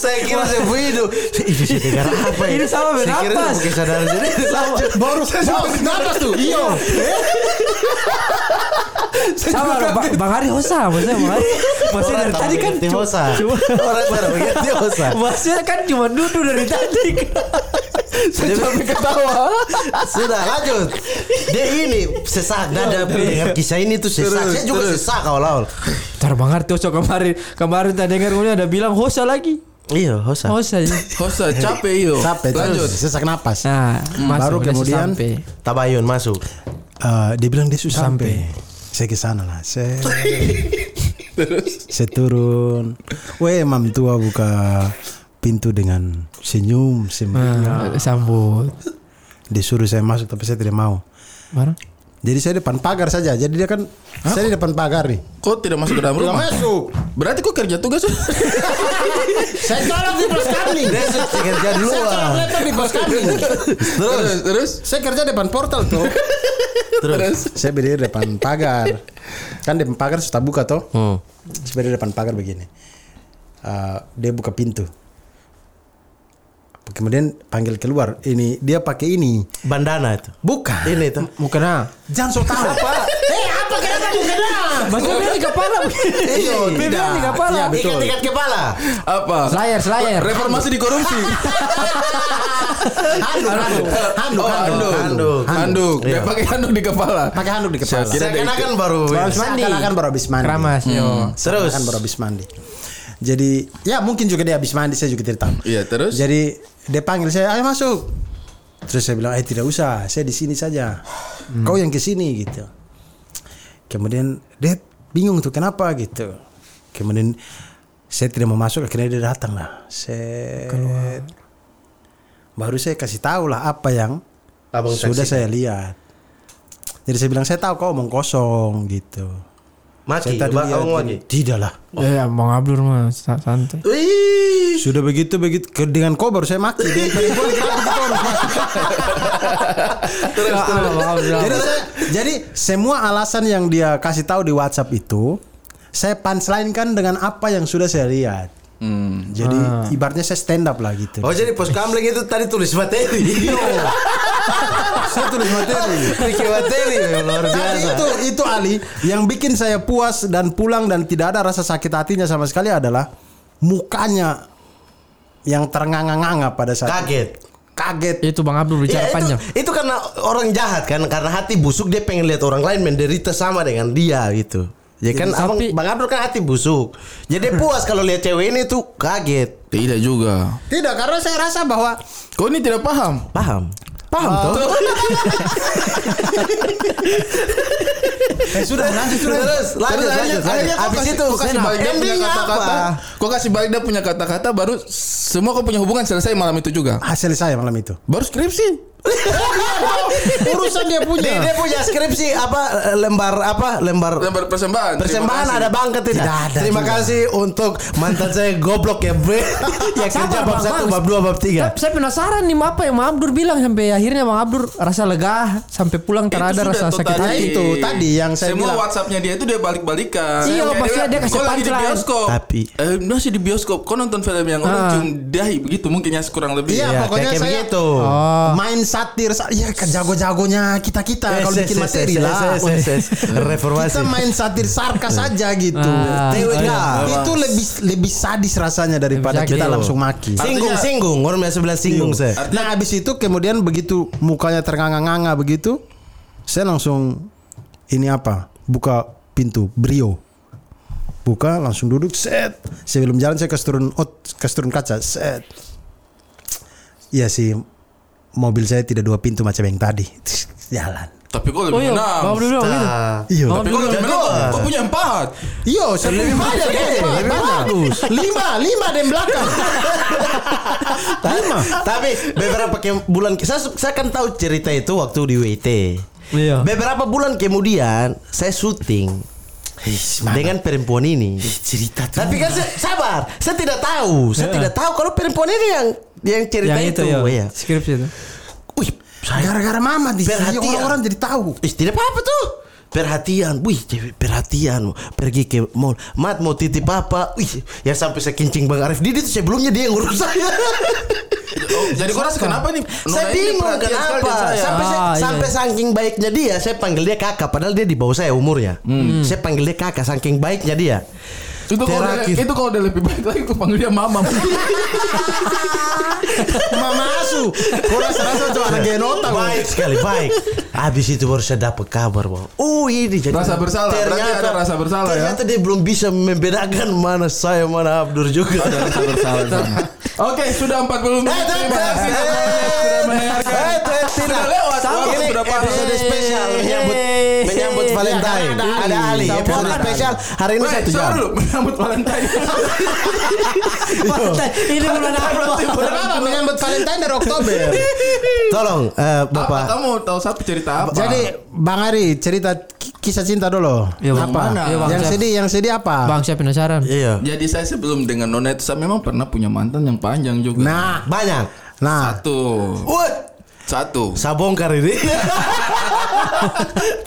C: Saya kira saya itu. Ini dengar apa ya?
D: Ini sama
C: Saya kira
D: bernapas.
C: kesadaran sendiri. Lanjut.
B: Baru saya bos napas tuh. Iyo.
D: Sama loh, Bang, Hari Hosa, maksudnya Bang Hari. Maksudnya dari tadi kan cuma,
C: hosa. Orang baru ganti hosa.
D: maksudnya kan cuma duduk dari tadi.
C: Saya sampai ketawa. Sudah lanjut. Dia ini sesak dada dengar kisah ini tuh sesak. Saya juga sesak awal-awal.
D: Ntar Bang Hari Hosa kemarin kemarin tadi dengar kemudian ada bilang Hosa lagi.
C: Iya, hosa.
D: Hosa ya.
A: Hosa capek iyo.
B: Capek
A: Lanjut.
B: terus sesak napas.
D: Nah, masuk,
B: Baru kemudian.
C: Tabayun masuk.
B: Eh, dia bilang dia sudah sampai. Saya ke sana lah. Saya saya turun. Weh, mam tua buka pintu dengan senyum, senyum.
D: Nah, sambut.
B: Disuruh saya masuk tapi saya tidak mau.
D: Barang.
B: Jadi saya depan pagar saja. Jadi dia kan saya di depan pagar nih.
A: Kau tidak masuk ke dalam
B: Tidak
A: rumah.
B: masuk.
A: Berarti kau kerja tugas.
B: Saya colok di pos kami.
C: Kerja dulu.
B: Saya colok
C: ah.
B: laptop di pos kami.
A: terus terus
B: Saya kerja depan portal tuh.
A: terus.
B: Saya berdiri depan pagar. Kan depan pagar sudah buka toh.
C: Hmm.
B: Saya berdiri depan pagar begini. Eh, dia buka pintu. Kemudian panggil keluar. Ini dia pakai ini.
C: Bandana itu.
B: Bukan.
C: Ini tuh.
D: Mukena.
B: Jangan so tahu. Apa? Eh, apa kenapa mukena?
D: Maksudnya dia di kepala
B: Iya, tidak.
D: di kepala.
B: Iya, betul.
C: Ikat-ikat kepala.
A: Apa?
D: Slayer, slayer.
A: Reformasi di korupsi.
B: Handuk, handuk. Handuk,
A: Oh,
B: handuk.
A: handuk. Handuk. Dia
C: Iya.
A: pakai handuk di kepala.
B: Pakai handuk di kepala.
C: Saya
A: dia
C: kena
A: ikut.
C: kan baru.
B: Seakan-akan baru habis mandi.
D: Keramas, yo.
C: Terus.
B: Kan baru habis mandi. Jadi ya mungkin juga dia habis mandi saya juga tidak tahu.
A: Iya, terus?
B: Jadi dia panggil saya, ayo masuk. Terus saya bilang, eh tidak usah, saya di sini saja. Kau yang ke sini gitu. Kemudian dia bingung tuh kenapa gitu. Kemudian saya tidak mau masuk, akhirnya dia datang lah. Saya baru saya kasih tahu lah apa yang
C: Abang
B: sudah
C: saksikan.
B: saya lihat. Jadi saya bilang saya tahu kau omong kosong gitu.
C: Maki.
B: Saya tadi lihat ini.
C: maki.
B: Tidak lah.
D: Ya, Bang Abdur mah sa- santai.
C: Wih,
B: Sudah begitu begitu ke- dengan kau baru saya harus maki? jadi saya, jadi semua alasan yang dia kasih tahu di WhatsApp itu saya punchline kan dengan apa yang sudah saya lihat.
A: Hmm.
B: Jadi ibaratnya saya stand up lah gitu.
C: Oh jadi pos kamling itu tadi tulis materi.
B: saya tulis materi.
C: Bikin materi luar biasa.
B: itu itu Ali yang bikin saya puas dan pulang dan tidak ada rasa sakit hatinya sama sekali adalah mukanya yang ternganga-nganga pada saat
C: Kaget.
B: kaget.
D: Itu Bang Abdul bicara
C: Ya, itu,
D: panjang.
C: itu karena orang jahat kan karena hati busuk dia pengen lihat orang lain menderita sama dengan dia gitu. Ya kan abang,
D: tapi-
C: Bang Abdul kan hati busuk. Jadi puas kalau lihat cewek ini tuh kaget.
A: Tidak juga.
B: Tidak karena saya rasa bahwa
A: Kau ini tidak paham.
C: Paham? Paham toh?
B: eh sudah lanjut sudah.
C: Terus lanjut lanjut. lanjut. itu
A: kau kasih balik dia punya kata-kata. Kau kasih balik dia punya kata-kata baru semua kau punya hubungan selesai malam itu juga.
B: Hasil saya malam itu.
A: Baru skripsi.
B: Urusan dia
C: Dia,
B: punya.
C: dia punya skripsi apa lembar apa lembar
A: Lembar persembahan.
C: Persembahan ada bangka tidak?
B: Tidak ada
C: Terima
B: juga.
C: kasih untuk mantan saya goblok ya bre Yang kerja bab
D: Bang,
C: 1,
D: Bang.
C: bab 2, bab 3
D: Saya, saya penasaran nih apa yang Bang Abdur bilang sampai akhirnya Bang Abdur rasa lega sampai pulang
A: Itu
D: terada rasa sakit
A: tadi.
D: hati.
B: Itu tadi yang saya
A: Semua
B: bilang.
A: WhatsAppnya dia itu dia balik-balikan.
D: Iya,
A: Kayak
D: maksudnya dia kasih
A: "Kau lagi di
D: punchline."
A: bioskop.
C: Tapi-
A: eh, masih di bioskop. Kau nonton film yang orang
D: Ah.
A: cium dahi begitu mungkin ya kurang lebih.
B: Iya,
C: Ya,
B: pokoknya saya
C: begitu.
D: Oh.
B: Satir, sa- ya kan jago-jagonya kita kita kalau bikin materi lah.
C: Reformasi
B: Kita main satir sarkas saja gitu.
D: Ah.
C: TWK.
B: Itu lebih lebih sadis rasanya daripada
D: Lebih
B: kita langsung maki.
C: Singgung,
A: Artinya-
C: singgung Orang biasa bilang singgung saya
B: Nah habis itu kemudian begitu mukanya ternganga-nganga begitu, saya langsung ini apa? Buka pintu brio. Buka langsung duduk set. Sebelum jalan saya kasih turun ot, kasih turun kaca set. Iya sih mobil saya tidak dua pintu macam yang tadi. Jalan.
A: Tapi
D: Oh
A: lebih
D: iya, Bang
A: menang.
D: Abdur bilang gitu.
B: Iya.
A: Tapi kau lebih menang. Kau- Kau punya empat.
B: Iya, saya lebih banyak, lebih bagus. Lima, lima di belakang.
C: lima. Tapi beberapa bulan saya saya kan tahu cerita itu waktu di WT.
D: Iya.
C: Beberapa bulan kemudian saya syuting dengan perempuan ini.
B: Cerita
C: Tapi kan saya, sabar, saya tidak tahu, saya tidak tahu kalau perempuan ini yang yang cerita
D: Yang
C: itu.
D: itu ya.
C: Iya.
D: Skripsi itu.
C: Wih, saya
B: gara-gara mama di sini
C: Perhatian.
B: orang-orang jadi tahu.
C: Ih, tidak apa-apa tuh. Perhatian, wih, perhatian, pergi ke mall, mat mau titip apa, wih, ya sampai saya kincing bang Arif Didi tuh sebelumnya dia yang ngurus saya.
A: Oh, jadi kau rasa kenapa nih?
C: saya bingung kenapa,
A: saya.
C: sampai saya-
D: Ah, iya.
C: sampai saking baiknya dia, saya panggil dia kakak, padahal dia di bawah saya umurnya. Saya panggil dia kakak, saking baiknya dia.
A: Itu kalau udah,
C: Terakhir.
A: itu kalau udah lebih baik lagi kau panggil dia mama.
B: Mama asu. Kau rasa-rasa tuh anak genota.
C: Baik sekali, baik. Habis itu baru saya dapat kabar bahwa oh ini jadi
A: Rasa bersalah, berarti ada rasa bersalah ya?
C: ternyata dia belum bisa membedakan mana saya mana Abdur juga.
A: Rasa bersalah. Oke, sudah 40 menit.
C: Eh,
A: Terima kasih sudah mendengarkan.
C: Eh,
A: Sudah lewat.
C: Episode spesial menyambut menyambut Valentine.
B: ada Ali.
C: Ada Episode
B: ada
C: spesial hari ini satu jam.
A: Menyambut Valentine.
D: Ini bulan apa?
B: Bulan apa menyambut Valentine dari Oktober.
C: Tolong eh,
A: Apa
C: Bapak.
A: kamu tahu satu cerita apa?
B: Jadi Bang Ari cerita ki- kisah cinta dulu.
D: Iya, Bang.
B: apa?
A: Mana?
D: Iya, Bang.
B: yang
D: Siap.
B: sedih, yang sedih apa?
D: Bang saya penasaran.
C: Iya.
A: Jadi saya sebelum dengan Nona itu saya memang pernah punya mantan yang panjang juga.
B: Nah,
C: Banyak.
B: nah.
A: Satu.
C: What?
A: Satu.
C: Saya bongkar ini.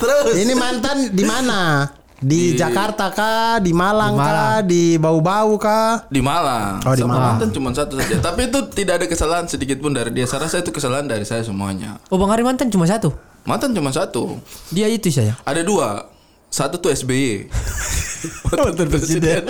C: Terus.
B: Ini mantan di mana? Di,
A: Di-
B: Jakarta kah? Di Malang,
D: Di Malang.
B: kah? Di Bau-Bau kah?
A: Di Malang.
B: Oh, di
A: Sama
B: Malang.
A: mantan cuma satu saja. Tapi itu tidak ada kesalahan sedikit pun dari dia. Saya rasa itu kesalahan dari saya semuanya.
D: Oh Bang Ari mantan cuma satu.
A: Mantan cuma satu.
D: Dia itu saya.
A: Ada dua. Satu tuh SBY. Mantan presiden.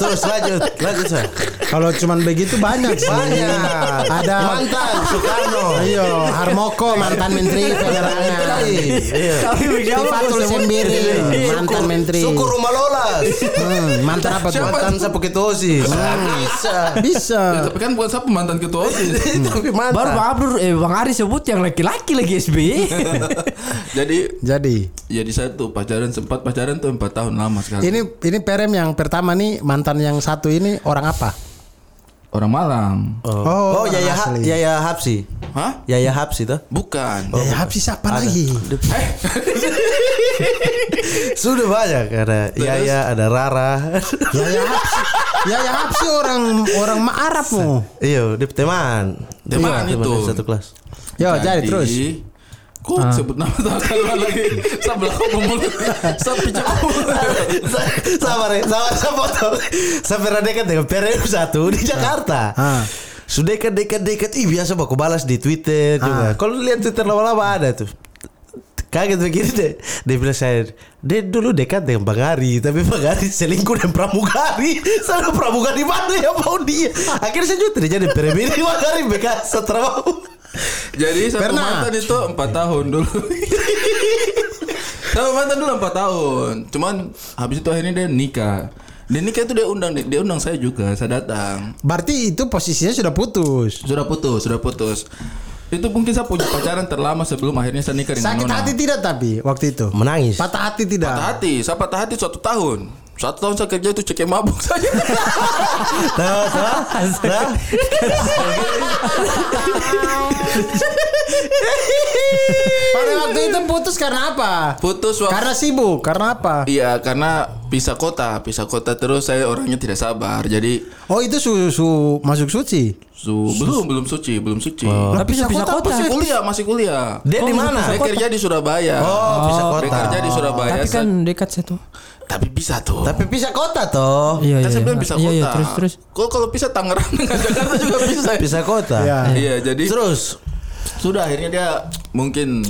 C: Terus lanjut. Lanjut saya.
B: Kalau cuman begitu banyak sih.
C: Banyak.
B: Ada
C: mantan Soekarno.
B: Ayo, Harmoko mantan menteri penerangan.
C: Iya.
B: Tifatul Sembiri mantan menteri.
C: Suku Rumah Lolas.
B: Hmm, mantan apa tuh?
C: Mantan sapu ketosis. Bisa.
B: Bisa.
A: Ya, tapi kan bukan siapa mantan ketua OSIS.
C: Tapi mantan.
D: Baru Bang Abdur eh Bang Ari sebut yang laki-laki lagi SBY.
A: Jadi
B: Jadi
A: jadi saya tuh pacaran sempat pacaran tuh empat tahun lama sekali.
B: ini ini Perem yang pertama nih mantan yang satu ini orang apa?
A: orang Malang.
C: Oh, oh Yaya, Ha-
B: asli.
C: Yaya Hapsi.
A: Hah?
C: Yaya Habs itu.
A: Bukan.
B: Ya, habis siapa lagi?
C: Sudah banyak ada Yaya, ada Rara.
B: Ya ya habis. Ya ya habis orang orang Ma Arab mu.
C: Iya, dia teman.
A: Teman
C: Iya,
A: itu.
C: dari satu kelas.
B: Yo, jadi terus.
A: Kok sebut nama tak lagi? Sebelah kau mulut. Saya pijak
C: sabar ya, sabar saya foto. Saya pernah dekat dengan PM satu di Jakarta.
B: Ah.
C: Sudah dekat dekat dekat, ih biasa aku balas di Twitter juga. Kalau lihat Twitter lama-lama ada tuh. Kaget begini deh. Dia bilang saya, dia dulu dekat dengan Bang Ari, tapi Bang Ari selingkuh dengan Pramugari. Saya Pramugari mana ya mau dia? Akhirnya saya juga tidak jadi perempuan Bang Ari bekas setelah mau.
A: Jadi sama
B: Pernah.
A: mantan itu empat tahun dulu. sama mantan dulu empat tahun. Cuman habis itu akhirnya dia nikah. Dia nikah itu dia undang dia undang saya juga. Saya datang.
B: Berarti itu posisinya sudah putus.
A: Sudah putus, sudah putus. Itu mungkin saya punya pacaran terlama sebelum akhirnya saya nikah dengan
B: Sakit
A: Nona.
B: hati tidak tapi waktu itu?
C: Menangis.
B: Patah hati tidak?
A: Patah hati, saya patah hati satu tahun. Satu tahun saya kerja itu cekek mabuk saja.
C: Tahu, tahu, tahu.
B: Pada waktu itu putus karena apa?
A: Putus waktu
B: Karena sibuk, karena apa?
A: Iya karena pisah kota, pisah kota terus saya orangnya tidak sabar. Jadi
B: Oh itu su, su masuk suci.
A: su, belum belum suci, belum suci.
D: Tapi
B: Pisah
D: bisa
B: kota
D: kota.
A: Masih kuliah, masih kuliah.
C: Dia di mana?
A: Saya kerja di Surabaya.
C: Oh, pisah
A: Saya
C: kota.
A: kerja di Surabaya.
D: Tapi kan
A: Saya-
D: dekat situ.
A: Tapi bisa tuh.
C: Tapi pisah kota toh.
D: Iya,
A: kan
D: iya.
A: saya bilang
D: iya.
A: bisa
D: Iya,
A: kota.
D: iya, terus terus.
A: Kalau kalau pisah Tangerang dengan Jakarta juga bisa.
C: Pisah kota.
B: Ya.
A: Iya, jadi
C: Terus
A: sudah akhirnya dia mungkin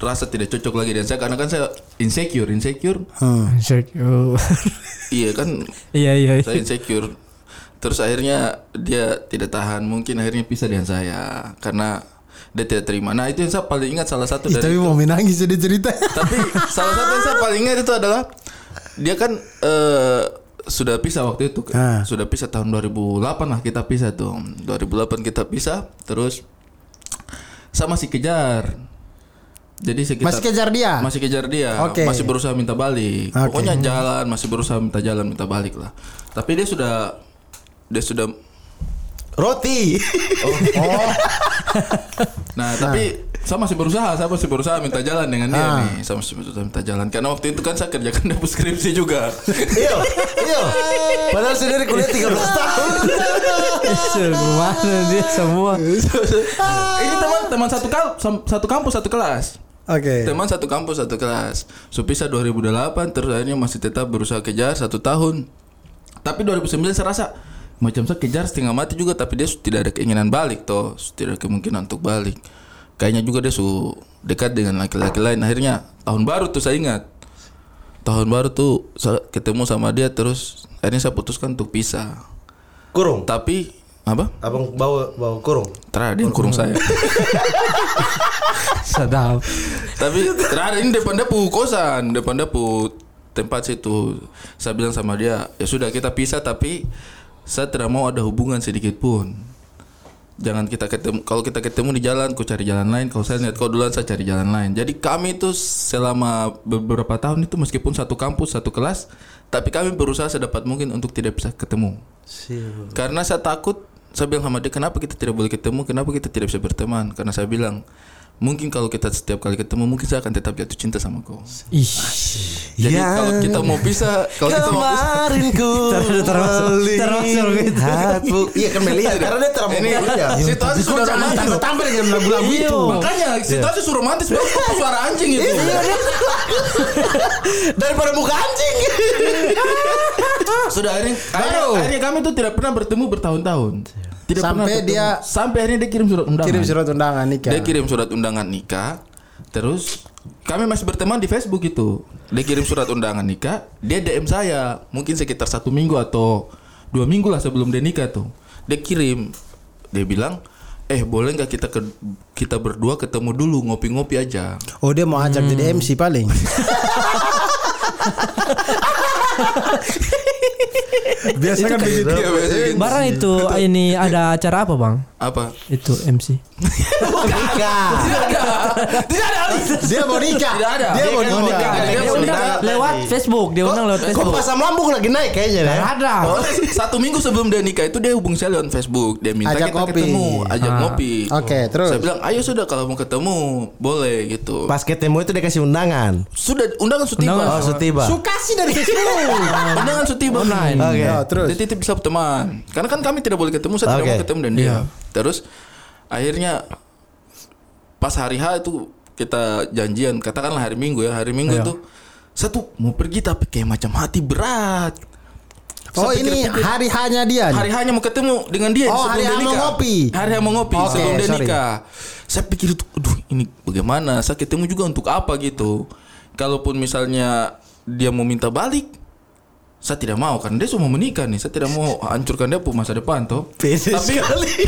A: rasa tidak cocok lagi dengan saya karena kan saya insecure, insecure.
D: Insecure.
A: Iya kan
D: Iya iya.
A: saya insecure. Terus akhirnya dia tidak tahan, mungkin akhirnya pisah dengan saya karena dia tidak terima. Nah itu yang saya paling ingat salah satu
B: Ih,
A: dari
B: tapi mau menangis jadi cerita.
A: tapi salah satu yang saya paling ingat itu adalah dia kan eh, sudah pisah waktu itu
B: Ah.
A: sudah pisah tahun 2008 lah kita pisah tuh 2008 kita pisah terus saya masih kejar jadi sekitar
B: Masih kejar dia.
A: masih kejar dia
B: Oke.
A: masih berusaha minta balik
B: Oke.
A: pokoknya jalan masih berusaha minta jalan minta balik lah tapi dia sudah dia sudah
C: roti.
B: Oh,
A: Nah, tapi saya masih berusaha, saya masih berusaha minta jalan dengan dia
B: Ah.
A: nih. Saya masih berusaha minta jalan karena waktu itu kan saya kerjakan dapur skripsi juga.
C: Iyo, iyo. Padahal sendiri kuliah 13 tahun.
D: Semua dia semua.
A: Ini teman teman satu kal satu kampus satu kelas.
B: Oke.
A: Teman satu kampus satu kelas. Supisah 2008 terus akhirnya masih tetap berusaha kejar satu tahun. Tapi 2009 saya rasa macam saya kejar setengah mati juga tapi dia tidak ada keinginan balik toh, tidak ada kemungkinan untuk balik. Kayaknya juga dia su dekat dengan laki-laki lain. Akhirnya tahun baru tuh saya ingat. Tahun baru tuh saya ketemu sama dia terus akhirnya saya putuskan untuk pisah.
C: Kurung.
A: Tapi apa?
C: Abang bawa bawa kurung.
A: Terakhir dia yang kurung saya.
D: Sedap.
A: Tapi terakhir ini depan depu kosan, depan depu tempat situ. Saya bilang sama dia, ya sudah kita pisah tapi saya tidak mau ada hubungan sedikit pun. Jangan kita ketemu. Kalau kita ketemu di jalan, ku cari jalan lain. Kalau saya lihat kau duluan, saya cari jalan lain. Jadi kami itu selama beberapa tahun itu meskipun satu kampus, satu kelas, tapi kami berusaha sedapat mungkin untuk tidak bisa ketemu. Karena saya takut, saya bilang sama dia, kenapa kita tidak boleh ketemu? Kenapa kita tidak bisa berteman? Karena saya bilang, mungkin kalau kita setiap kali ketemu, mungkin saya akan tetap jatuh cinta sama kau.
D: Ih.
A: Jadi
C: Ya.
A: kalau kita mau pisah, kalau kita mau pisah,
C: Kemarin ku
D: termasuk- termasuk gitu.
C: Iya kan melihat karena dia terlalu
A: ini
C: kuliah.
A: situasi sudah romantis.
B: Tampil dengan lagu-lagu
A: Iya,
B: itu.
A: makanya situasi sudah romantis kok suara anjing itu.
C: Daripada muka anjing.
A: Sudah akhirnya, akhirnya, akhirnya kami tuh tidak pernah bertemu bertahun-tahun. Tidak
B: Sampai dia-
A: sampai akhirnya dia kirim surat undangan.
B: Kirim surat undangan nikah.
A: Dia kirim surat undangan nikah. Terus kami masih berteman di Facebook itu. Dia kirim surat undangan nikah. Dia DM saya. Mungkin sekitar satu minggu atau dua minggu lah sebelum dia nikah tuh. Dia kirim. Dia bilang, eh boleh nggak kita ke, kita berdua ketemu dulu ngopi-ngopi aja.
B: Oh dia mau ajak jadi MC paling. Biasa kan begitu.
A: Biasa gitu.
D: Barang itu ini ada acara apa bang?
A: Apa?
D: Itu MC.
A: Tidak ada.
B: Dia mau nikah.
A: Tidak ada.
B: Dia mau
C: Dia kan
B: nikah.
A: Dia
D: undang
A: nikah.
D: lewat Facebook, dia undang lewat
C: Kok
D: Facebook.
C: pasam lambung lagi naik kayaknya deh.
D: Ada.
A: Satu minggu sebelum dia nikah itu dia hubung saya lewat Facebook. Dia minta kita ketemu, ajak
D: Ah.
A: ngopi.
B: Oke, terus.
A: Saya bilang, ayo sudah kalau mau ketemu boleh gitu.
C: Pas ketemu itu dia kasih undangan.
A: Sudah undangan sudah tiba.
D: Undangan.
C: Oh, setiba.
B: Sukasi dari Facebook.
A: undangan sudah tiba.
D: Online.
C: Oke.
B: Ya, terus.
A: Dia titip bisa teman. Karena kan kami tidak boleh ketemu, saya tidak
C: Oke.
A: mau ketemu dan dia. Terus akhirnya pas hari H itu kita janjian, katakanlah hari Minggu ya, hari Minggu itu satu mau pergi tapi kayak macam hati berat.
B: Oh ini
A: pikir-pikir,
B: hari hanya dia.
A: hari hanya mau ketemu dengan dia
B: Oh,
A: sebelum
B: hari
A: dia
B: H mau
A: nikah.
B: ngopi.
A: Hari mau ngopi
B: Oke,
A: sebelum dia
B: sorry.
A: nikah. Saya pikir itu, aduh ini bagaimana? Saya ketemu juga untuk apa gitu? Kalaupun misalnya dia mau minta balik, saya tidak mau karena dia semua menikah nih. Saya tidak mau hancurkan dia pun masa depan toh.
C: Pede
A: Tapi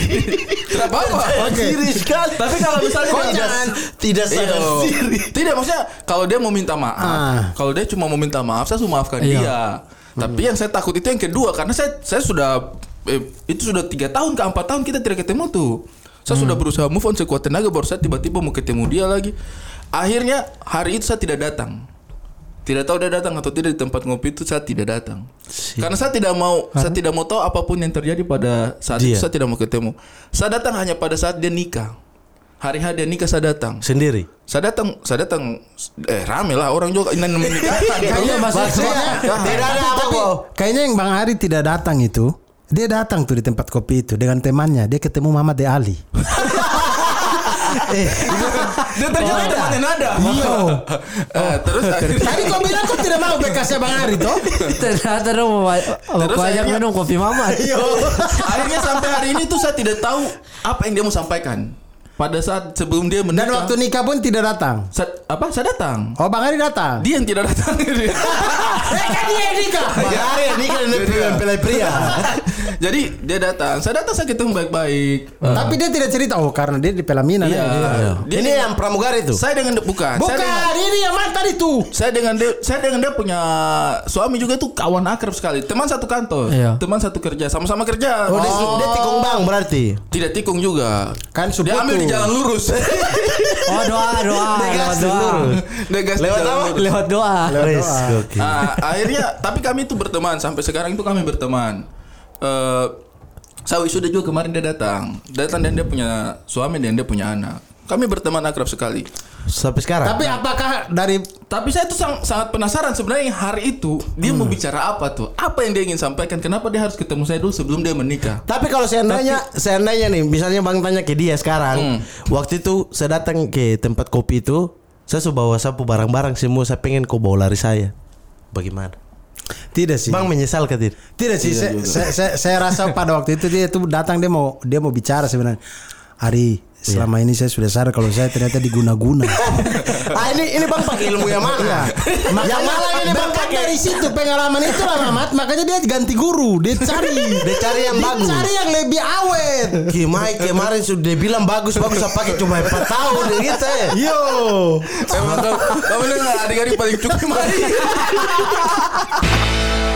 A: tidak apa-apa.
C: Diri sekali.
A: Tapi kalau misalnya
C: jangan tidak sadar
A: Iya.
C: diri.
A: Tidak maksudnya kalau dia mau minta maaf,
B: Ah.
A: kalau dia cuma mau minta maaf, saya sudah maafkan
D: Iya.
A: dia. Tapi yang saya takut itu yang kedua karena saya saya sudah eh, itu sudah tiga tahun ke empat tahun kita tidak ketemu tuh. Saya sudah berusaha move on sekuat tenaga baru saya tiba-tiba mau ketemu dia lagi. Akhirnya hari itu saya tidak datang. Tidak tahu dia datang atau tidak di tempat ngopi itu saya tidak datang. Karena saya tidak mau saya tidak mau tahu apa pun yang terjadi pada saat itu
C: Dia.
A: saya tidak mau ketemu. Saya datang hanya pada saat dia nikah. Hari hari dia nikah saya datang.
C: Sendiri.
A: Saya datang, saya datang eh rame lah orang juga ini menikah.
B: Kayaknya maksudnya
C: Tidak ada apa
B: tapi
C: kok.
B: kayaknya yang Bang Ari tidak datang itu dia datang tuh di tempat kopi itu dengan temannya dia ketemu Muhammad De Ali. eh,
A: Dia ternyata temannya nada.
B: Iya.
A: Eh, terus akhirnya
B: Tadi kau bilang kau tidak mau bekasnya Bang Ari toh?
D: Ternyata dong mau
A: Terus
D: banyak
A: akhirnya-
D: minum kopi mama.
A: akhirnya sampai hari ini tuh saya tidak tahu apa yang dia mau sampaikan. Pada saat sebelum dia menikah.
B: Dan waktu nikah pun tidak datang.
A: Sa- apa? Saya datang.
B: Oh Bang Ari datang.
A: Dia yang tidak datang.
B: Eh kan dia yang nikah.
C: Kan pelai pria.
A: Jadi dia datang. Saya datang saya ketemu baik-baik.
B: Tapi dia tidak cerita oh karena dia di Pelaminan.
A: Iya.
B: ya.
A: Dia
C: Ini yang pramugari itu.
A: Saya dengan bukan. Saya dengan,
B: Bukan, ini yang mantan itu.
A: saya dengan dia saya dengan dia punya suami juga itu kawan akrab sekali teman satu kantor
D: Iya.
A: teman satu kerja sama-sama kerja
C: Oh, dia, dia tikung bang berarti.
A: tidak tikung juga
B: Kan
A: dia ambil di jalan lurus
D: Oh doa doa lewat
C: Negas
D: doa.
A: dia gas di
C: Lewat
A: jalan
C: apa?
A: lurus.
D: Lewat doa.
C: Wes, gokil.
A: Ah, akhirnya tapi kami itu berteman sampai sekarang itu kami berteman eh saya wisuda juga kemarin dia datang datang dan dia punya suami dan dia punya anak kami berteman akrab sekali
C: Sampai sekarang.
B: Tapi apakah dari
A: Tapi saya tuh sang- sangat penasaran sebenarnya hari itu dia mau bicara apa tuh? Apa yang dia ingin sampaikan? Kenapa dia harus ketemu saya dulu sebelum dia menikah?
C: Tapi kalau seandainya seandainya nih, misalnya Bang tanya ke dia sekarang, waktu itu saya datang ke tempat kopi itu, saya sudah bawa sapu barang-barang semua, saya pengen kau bawa lari saya. Bagaimana?
B: tidak sih?
C: Bang menyesal ke tidak?
B: Tidak sih, saya, saya, saya, saya rasa pada waktu itu dia tuh datang dia mau dia mau bicara sebenarnya. Ari, selama ini saya sudah sadar kalau saya ternyata diguna-guna.
C: ah ini ini Bang pakai ilmu yang mana? yang mana ini Bang pakai?
B: dari situ pengalaman itu lah Mamat, makanya dia ganti guru, dia cari,
C: Dia cari yang
B: dia
C: bagus.
B: cari yang lebih awet.
C: Kimai kemarin sudah bilang bagus bagus saya pakai cuma 4 tahun gitu ya.
B: Yo,
A: Emang kamu, kamu dengar adik-adik paling cukup mari.